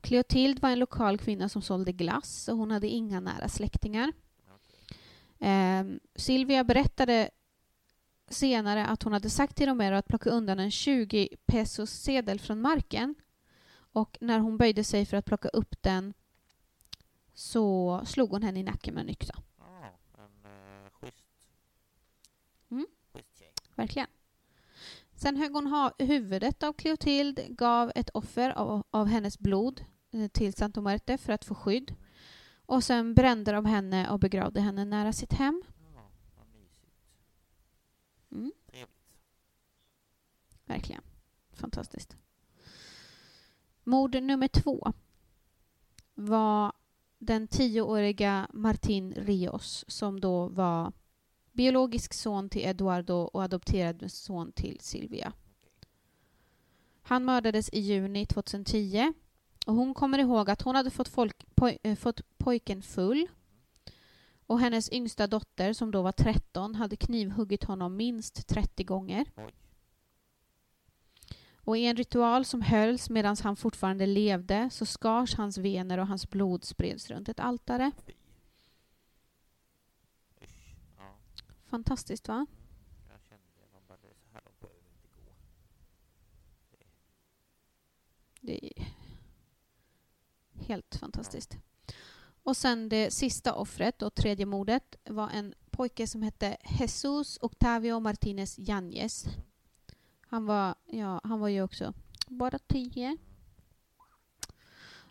Speaker 2: Cleotild var en lokal kvinna som sålde glass och hon hade inga nära släktingar. Ehm, Silvia berättade senare att hon hade sagt till Romero att plocka undan en 20 pesos sedel från marken. Och när hon böjde sig för att plocka upp den så slog hon henne i nacken med en yxa.
Speaker 3: Ja, en uh, schysst...
Speaker 2: Mm.
Speaker 3: Schysst tjej.
Speaker 2: Verkligen. Sen högg hon ha huvudet av Cleotild, gav ett offer av, av hennes blod eh, till Santo Muerte för att få skydd. Och sen brände de henne och begravde henne nära sitt hem.
Speaker 3: Ja, vad mysigt.
Speaker 2: Mm.
Speaker 3: Trevligt.
Speaker 2: Verkligen. Fantastiskt. Mord nummer två var den tioåriga Martin Rios som då var biologisk son till Eduardo och adopterad son till Silvia. Han mördades i juni 2010 och hon kommer ihåg att hon hade fått, folk, poj, äh, fått pojken full och hennes yngsta dotter, som då var 13, hade knivhuggit honom minst 30 gånger. Och i en ritual som hölls medan han fortfarande levde så skars hans vener och hans blod spreds runt ett altare. Fantastiskt, va?
Speaker 3: det. Är.
Speaker 2: Det är helt fantastiskt. Och sen det sista offret och tredje mordet var en pojke som hette Jesus Octavio Martinez Yanez. Han var, ja, han var ju också bara tio.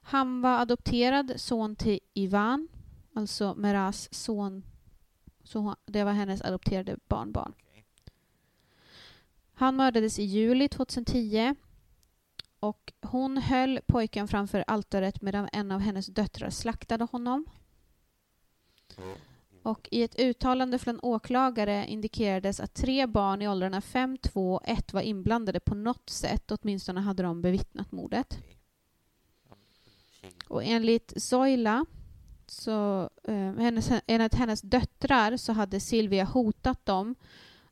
Speaker 2: Han var adopterad son till Ivan, alltså Meras son. Så hon- det var hennes adopterade barnbarn. Han mördades i juli 2010 och hon höll pojken framför altaret medan en av hennes döttrar slaktade honom. Och i ett uttalande från åklagare indikerades att tre barn i åldrarna 5, 2 och 1 var inblandade på något sätt. Åtminstone hade de bevittnat mordet. Och enligt Zoila, så, eh, hennes, enligt hennes döttrar, så hade Silvia hotat dem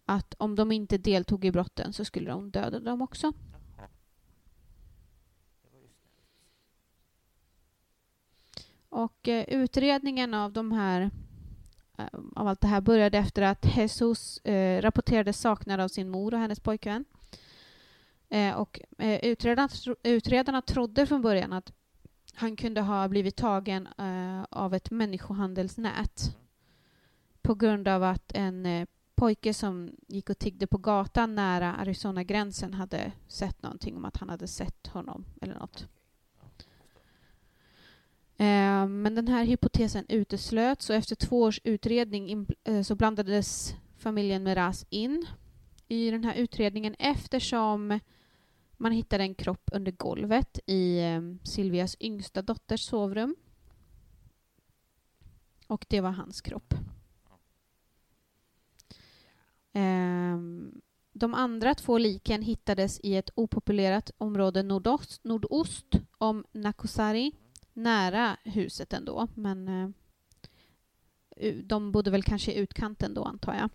Speaker 2: att om de inte deltog i brotten så skulle de döda dem också. Och eh, utredningen av de här Eh, av allt det här började efter att Jesus eh, rapporterades saknad av sin mor och hennes pojkvän. Eh, och eh, utredarna, tro- utredarna trodde från början att han kunde ha blivit tagen eh, av ett människohandelsnät på grund av att en eh, pojke som gick och tiggde på gatan nära Arizona-gränsen hade sett någonting om att han hade sett honom eller något. Eh, men den här hypotesen uteslöts och efter två års utredning eh, så blandades familjen Meraz in i den här utredningen eftersom man hittade en kropp under golvet i eh, Silvias yngsta dotters sovrum. Och det var hans kropp. Ehm, de andra två liken hittades i ett opopulerat område nordost, nordost om Nakusari nära huset ändå, men eh, de bodde väl kanske i utkanten då, antar jag.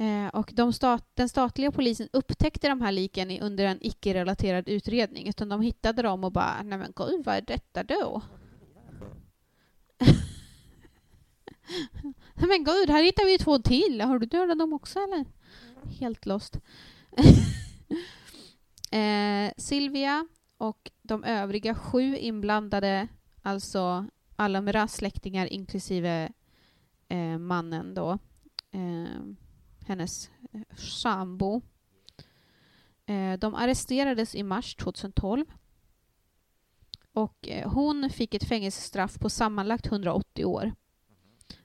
Speaker 2: Eh, och de stat, den statliga polisen upptäckte de här liken i, under en icke-relaterad utredning, utan de hittade dem och bara ”nej men gud, vad är detta då?” *laughs* ”Nej men gud, här hittar vi ju två till, har du dödat dem också eller?” Helt lost. *laughs* eh, Silvia och de övriga sju inblandade, alltså alla Miras släktingar inklusive eh, mannen då, eh, hennes eh, sambo. Eh, de arresterades i mars 2012. Och eh, hon fick ett fängelsestraff på sammanlagt 180 år.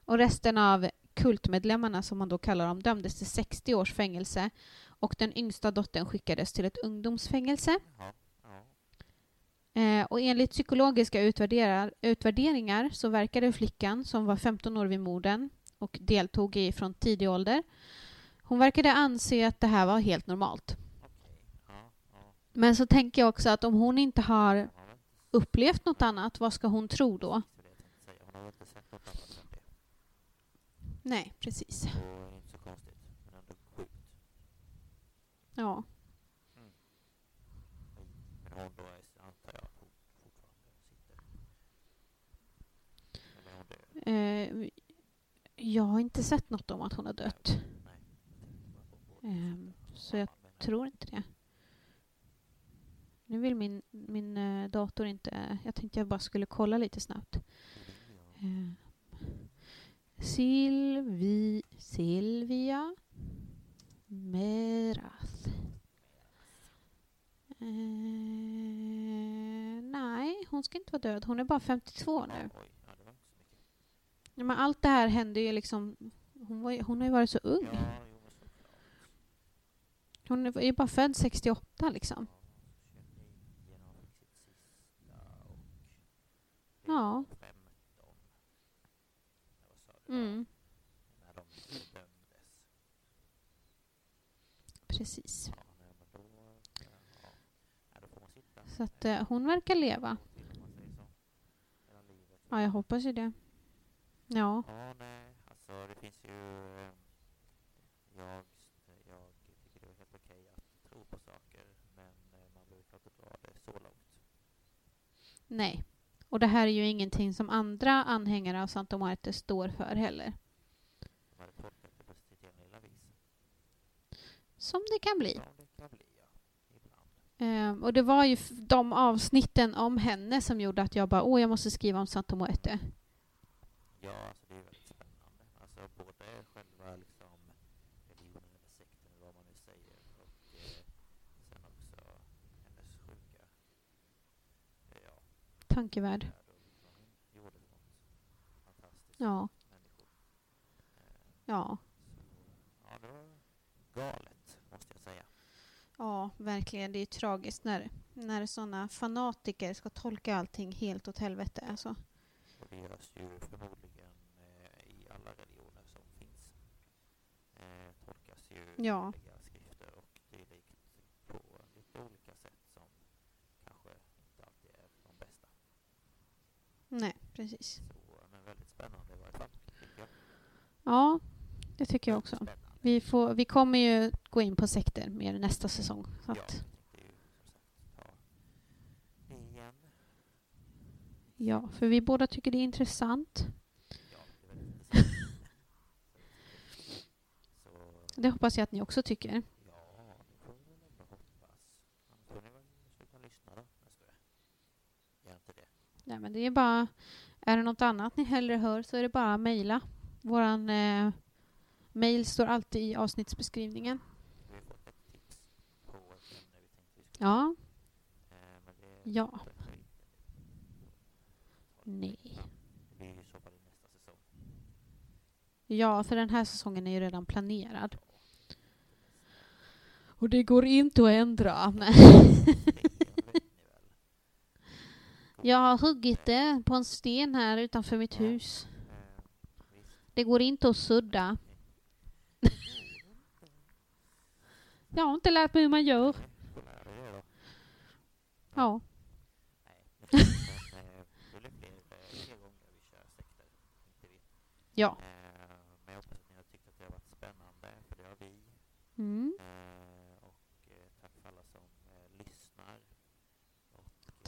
Speaker 2: Och resten av kultmedlemmarna, som man då kallar dem, dömdes till 60 års fängelse. Och den yngsta dottern skickades till ett ungdomsfängelse.
Speaker 3: Ja.
Speaker 2: Eh, och enligt psykologiska utvärderingar så verkade flickan, som var 15 år vid morden och deltog i från tidig ålder, hon verkade anse att det här var helt normalt. Men så tänker jag också att om hon inte har upplevt något annat, vad ska hon tro då?
Speaker 3: Nej, precis. Ja säga. Hon har väl inte sett något annat än det.
Speaker 2: Nej, precis.
Speaker 3: Så det är inte så konstigt. Men ändå sjukt.
Speaker 2: Ja,
Speaker 3: Men hon då är, antar jag, Eh,
Speaker 2: jag har inte sett något om att hon har dött. Eh, så jag tror inte det. Nu vill min, min eh, dator inte... Jag tänkte jag bara skulle kolla lite snabbt. Eh, Silvi, Silvia Merath. Eh, nej, hon ska inte vara död. Hon är bara 52 nu.
Speaker 1: Oj, ja, det var inte så mycket.
Speaker 2: Ja, men allt det här hände ju liksom... Hon, var, hon har ju varit så ung. Hon är ju bara född 68 liksom.
Speaker 1: Ja, 29 när hon fick sitt sista och...
Speaker 2: Ja.
Speaker 1: 15. Vad sa du?
Speaker 2: Mm, precis. Så att eh, hon verkar leva. Ja, jag hoppas ju det. Ja.
Speaker 1: Ja, nej, alltså det finns ju... eh, Jag, jag tycker det är helt okej att tro på saker, men eh, man behöver inte dra det så långt.
Speaker 2: Nej. Och det här är ju ingenting som andra anhängare av Santa Muerte står för heller.
Speaker 1: De hade tolkat det på sitt egna lilla vis.
Speaker 2: Som det kan bli.
Speaker 1: Som det kan bli, ja. Ibland.
Speaker 2: Ehm, och det var ju de avsnitten om henne som gjorde att jag bara, åh, jag måste skriva om Santa Muerte.
Speaker 1: Ja, alltså det är väldigt spännande. Alltså både själva liksom religionen eller sekten eller vad man nu säger och eh, sen också hennes sjuka, eh, ja,
Speaker 2: Tankevärld. Ja.
Speaker 1: människor. Eh,
Speaker 2: Ja.
Speaker 1: så, ja, det var galet måste jag säga.
Speaker 2: Ja, verkligen. Det är tragiskt när, när sådana fanatiker ska tolka allting helt åt helvete. Alltså.
Speaker 1: Och det görs ju förmodligen eh, i alla religioner som finns. Eh, tolkas ju
Speaker 2: Ja.
Speaker 1: skrifter och dylikt på lite olika sätt som kanske inte alltid är de bästa.
Speaker 2: Nej, precis.
Speaker 1: Så, men väldigt spännande i varje fall, jag.
Speaker 2: Ja, det tycker jag också.
Speaker 1: Spännande.
Speaker 2: Vi, får, vi kommer ju gå in på sekter mer nästa säsong. Så
Speaker 1: Ja, det
Speaker 2: ja, för vi båda tycker det är intressant.
Speaker 1: Ja, det är väldigt intressant. Så,
Speaker 2: det hoppas jag att ni också tycker. Nej, men det är bara... Är det något annat ni hellre hör så är det bara att mejla. Vår eh, mejl står alltid i avsnittsbeskrivningen. Ja. Ja. Nej. Ja, för den här säsongen är ju redan planerad. Och det går inte att ändra. *laughs* Jag har huggit det på en sten här utanför mitt hus. Det går inte att sudda. *laughs* Jag har inte lärt mig hur man gör. Ja.
Speaker 1: Nej, men,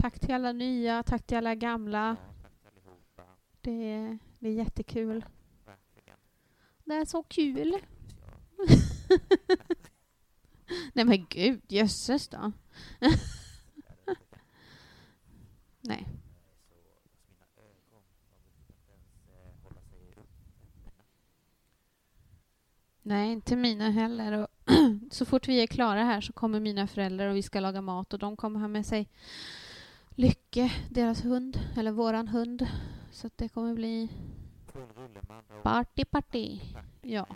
Speaker 1: Tack
Speaker 2: till alla nya, tack till alla gamla.
Speaker 1: Ja.
Speaker 2: Det är, det är jättekul. Det är så kul.
Speaker 1: Ja, *laughs*
Speaker 2: Nej men gud, jösses då. *laughs* Nej. Nej, inte mina heller. Och *clears throat* så fort vi är klara här så kommer mina föräldrar och vi ska laga mat och de kommer ha med sig Lycke, deras hund, eller våran hund. Så att det kommer bli
Speaker 1: Full rulle med andra ord.
Speaker 2: party party. Ja.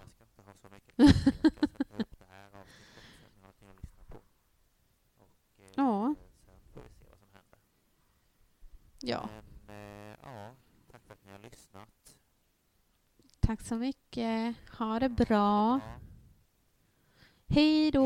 Speaker 2: Ja.
Speaker 1: sen får vi se vad som händer.
Speaker 2: Ja,
Speaker 1: Men eh, ja, tack för att ni har lyssnat.
Speaker 2: tack så mycket. Ha det bra.
Speaker 1: Ja.
Speaker 2: Hej då!